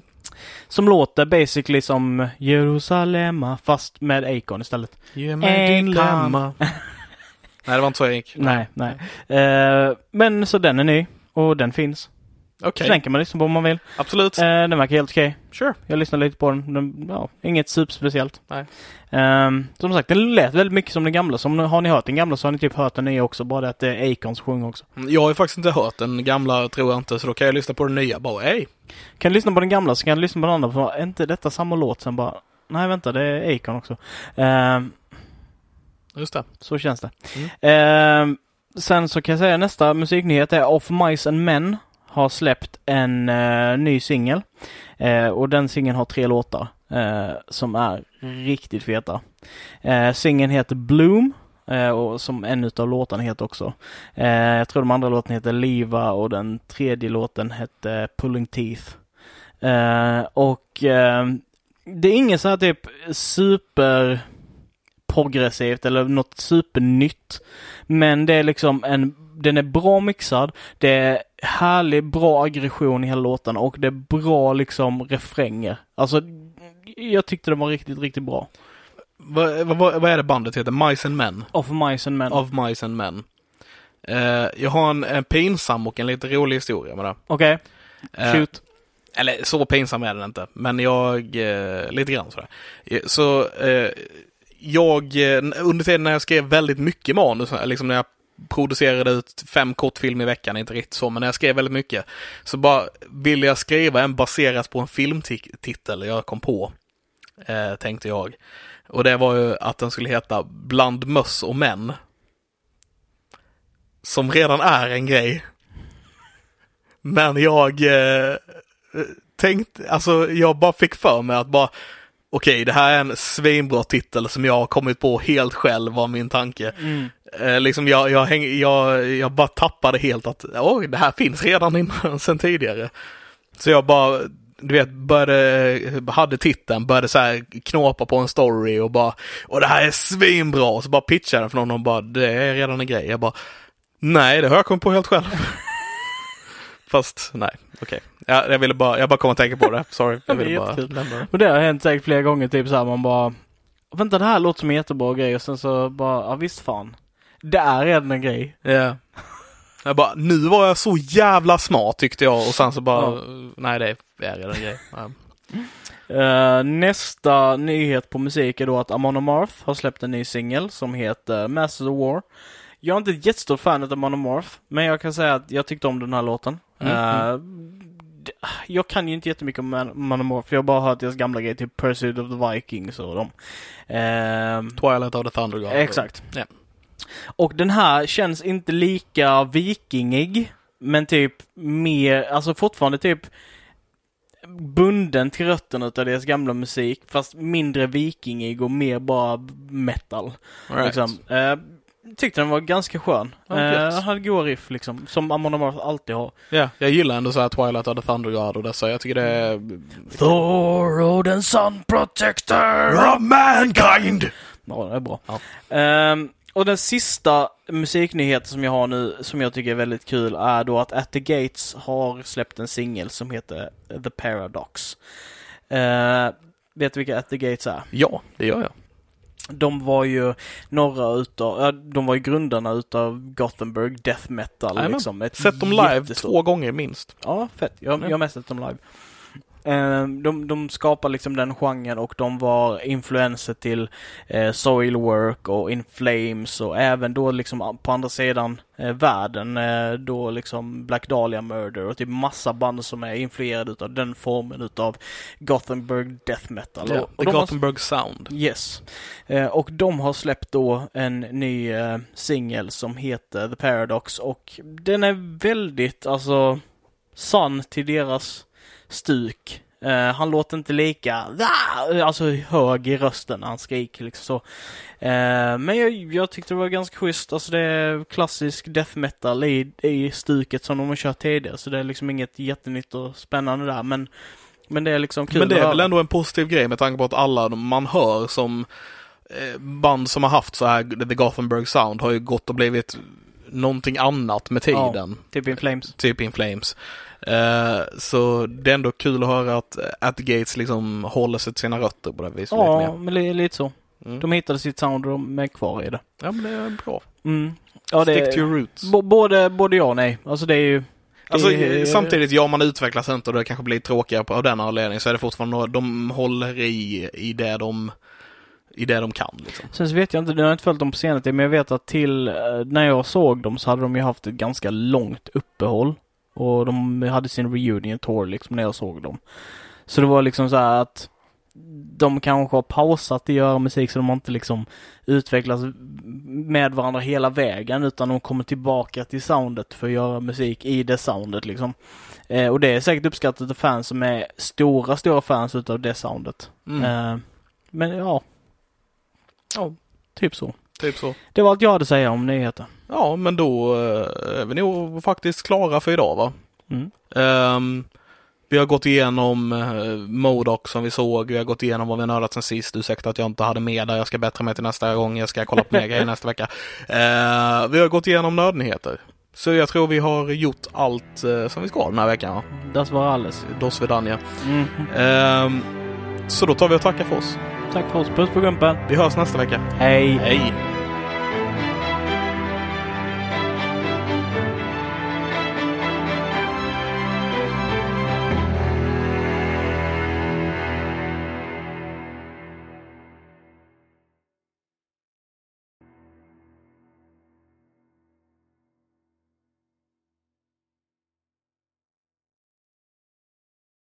Som låter basically som Jerusalema fast med Akon istället. Ge mig din England. lamma. Nej, det var inte så jag gick. Nej, nej. Eh, men så den är ny och den finns. Okej, Så den kan man lyssna på om man vill. absolut. Eh, den verkar helt okej. Sure. Jag lyssnade lite på den. den ja, inget superspeciellt. Nej. Ehm, som sagt, den lät väldigt mycket som den gamla. Så har ni hört den gamla så har ni typ hört den nya också. Bara det att det är Akon som sjunger också. Jag har ju faktiskt inte hört den gamla, tror jag inte, så då kan jag lyssna på den nya. Bara, hej. Kan du lyssna på den gamla så kan du lyssna på den andra. För är inte detta samma låt? Sen bara, nej vänta, det är Akon också. Ehm, Just det. så känns det. Ehm, sen så kan jag säga nästa musiknyhet är Of Mice and Men har släppt en uh, ny singel. Uh, och den singeln har tre låtar uh, som är riktigt feta. Uh, singeln heter Bloom och som en utav låtarna heter också. Jag tror de andra låtarna heter Liva och den tredje låten hette Pulling Teeth. Och det är ingen så här typ super progressivt eller något supernytt. Men det är liksom en, den är bra mixad. Det är härlig, bra aggression i hela låten och det är bra liksom refränger. Alltså, jag tyckte den var riktigt, riktigt bra. Vad, vad, vad är det bandet heter? Mice and Men? Of Mice and Men. Of Mice and Men. Eh, jag har en, en pinsam och en lite rolig historia med det. Okej, Eh, shoot. Eller så pinsam är den inte, men jag, eh, lite grann sådär. Eh, Så eh, jag, under tiden när jag skrev väldigt mycket manus, liksom när jag producerade ut fem kortfilmer i veckan, inte riktigt så, men när jag skrev väldigt mycket, så bara ville jag skriva en baserat på en filmtitel jag kom på, eh, tänkte jag. Och det var ju att den skulle heta Bland möss och män. Som redan är en grej. Men jag eh, tänkte, alltså jag bara fick för mig att bara okej, det här är en svinbra titel som jag har kommit på helt själv var min tanke. Mm. Eh, liksom jag, jag, häng, jag, jag bara tappade helt att oj, det här finns redan innan, sen tidigare. Så jag bara, du vet, började, hade titeln, började så här knåpa på en story och bara, och det här är svinbra, och så bara pitchade den för någon och bara, det är redan en grej. Jag bara, nej, det har jag kommit på helt själv. Fast, nej, okej. Ja, jag ville bara, jag bara kom att tänka på det, sorry. Jag ville bara lämna det. Och det har hänt säkert flera gånger, typ såhär man bara Vänta det här låter som en jättebra grej och sen så bara, ja visst fan. Det är redan en grej. Ja. Jag bara, nu var jag så jävla smart tyckte jag och sen så bara, Ja. nej det är redan en grej. Eh, nästa nyhet på musik är då att Amon Amarth har släppt en ny singel som heter Masters of War. Jag är inte ett jättestort fan av Amon Amarth, men jag kan säga att jag tyckte om den här låten. Mm, d- jag kan ju inte jättemycket om Man- för jag har bara hört deras gamla grejer, typ Pursuit of the Vikings och dem. Ehm, Twilight of the Thunder God. Exakt. Ja. Och den här känns inte lika vikingig, men typ mer, alltså fortfarande typ bunden till rötterna utav deras gamla musik, fast mindre vikingig och mer bara metal. Right. Liksom. Eh, tyckte den var ganska skön. Ja, eh, hade goa riff liksom, som Amon Amarth alltid har. Ja, jag gillar ändå så här Twilight of the Thunder God och dessa. Jag tycker det är... Thor, Odin Sun Protector! Of mankind! Ja, det är bra. Ja. Ehm, och den sista musiknyheten som jag har nu, som jag tycker är väldigt kul, är då att At the Gates har släppt en singel som heter The Paradox. Uh, vet du vilka At the Gates är? Ja, det gör jag. De var ju några utav, ja, de var ju grundarna utav Gothenburg Death Metal liksom. Ett Sett dem live jättestort- två gånger minst. Ja, fett. Jag, jag har mest sett dem live. Eh, de, de skapar liksom den genren och de var influenser till eh, Soilwork och In Flames och även då liksom på andra sidan eh, världen då liksom Black Dahlia Murder och typ massa band som är influerade utav den formen utav Gothenburg Death Metal. Ja, och, The de har- Gothenburg Sound. Yes. Och de har släppt då en ny singel som heter The Paradox och den är väldigt, alltså, sann till deras stuk. Eh, han låter inte lika, "Ah!" alltså hög i rösten när han skriker liksom så. Eh, men jag, jag tyckte det var ganska schysst, alltså det är klassisk death metal i, i stuket som de har kört tidigare, så det är liksom inget jättenytt och spännande där, men men det är liksom kul Men det är väl ändå en positiv grej med tanke på att alla man hör som eh, band som har haft så här The Gothenburg Sound har ju gått och blivit någonting annat med Ja. tiden. Typ In Flames. Typ In Flames. Eh, så det är ändå kul att höra att eh, At the Gates liksom håller sig till sina rötter på det viset. lite Ja, mer. men li, lite så. Mm. De hittade sitt sound och de är kvar i det. ja, men det är bra. Mm. Ja, det Stick to your roots. Både, både ja och nej. Alltså det är ju... Alltså, det är- samtidigt, ja man utvecklas inte och det kanske blir tråkigare av den anledningen så är det fortfarande, de håller i, i det de, i det de kan liksom. Sen så vet jag inte, jag har inte följt dem på senare men jag vet att till eh, när jag såg dem så hade de ju haft ett ganska långt uppehåll. Och de hade sin reunion tour liksom när jag såg dem. Så det var liksom så att de kanske har pausat att göra musik så de har inte liksom utvecklats med varandra hela vägen utan de kommer tillbaka till soundet för att göra musik i det soundet liksom. Eh, och det är säkert uppskattat av fans som är stora, stora fans utav det soundet. Mm. Eh, men ja. Ja, typ så. Typ så. Det var allt jag hade att säga om nyheter. Ja, men då eh, är vi nog faktiskt klara för idag va? Mm. Ehm, vi har gått igenom uh, Modoc som vi såg, vi har gått igenom vad vi nördat sen sist. Ursäkta att jag inte hade med där, jag ska bättra mig till nästa gång, jag ska kolla på mer grejer nästa vecka. Eh, vi har gått igenom nördnyheter. Så jag tror vi har gjort allt eh, som vi ska den här veckan. va? Das var alles. Dos Vidania. Mm. Ehm, så då tar vi och tackar för oss. Tack för oss. Puss på gumpen. Vi hörs nästa vecka. Hej. Hej!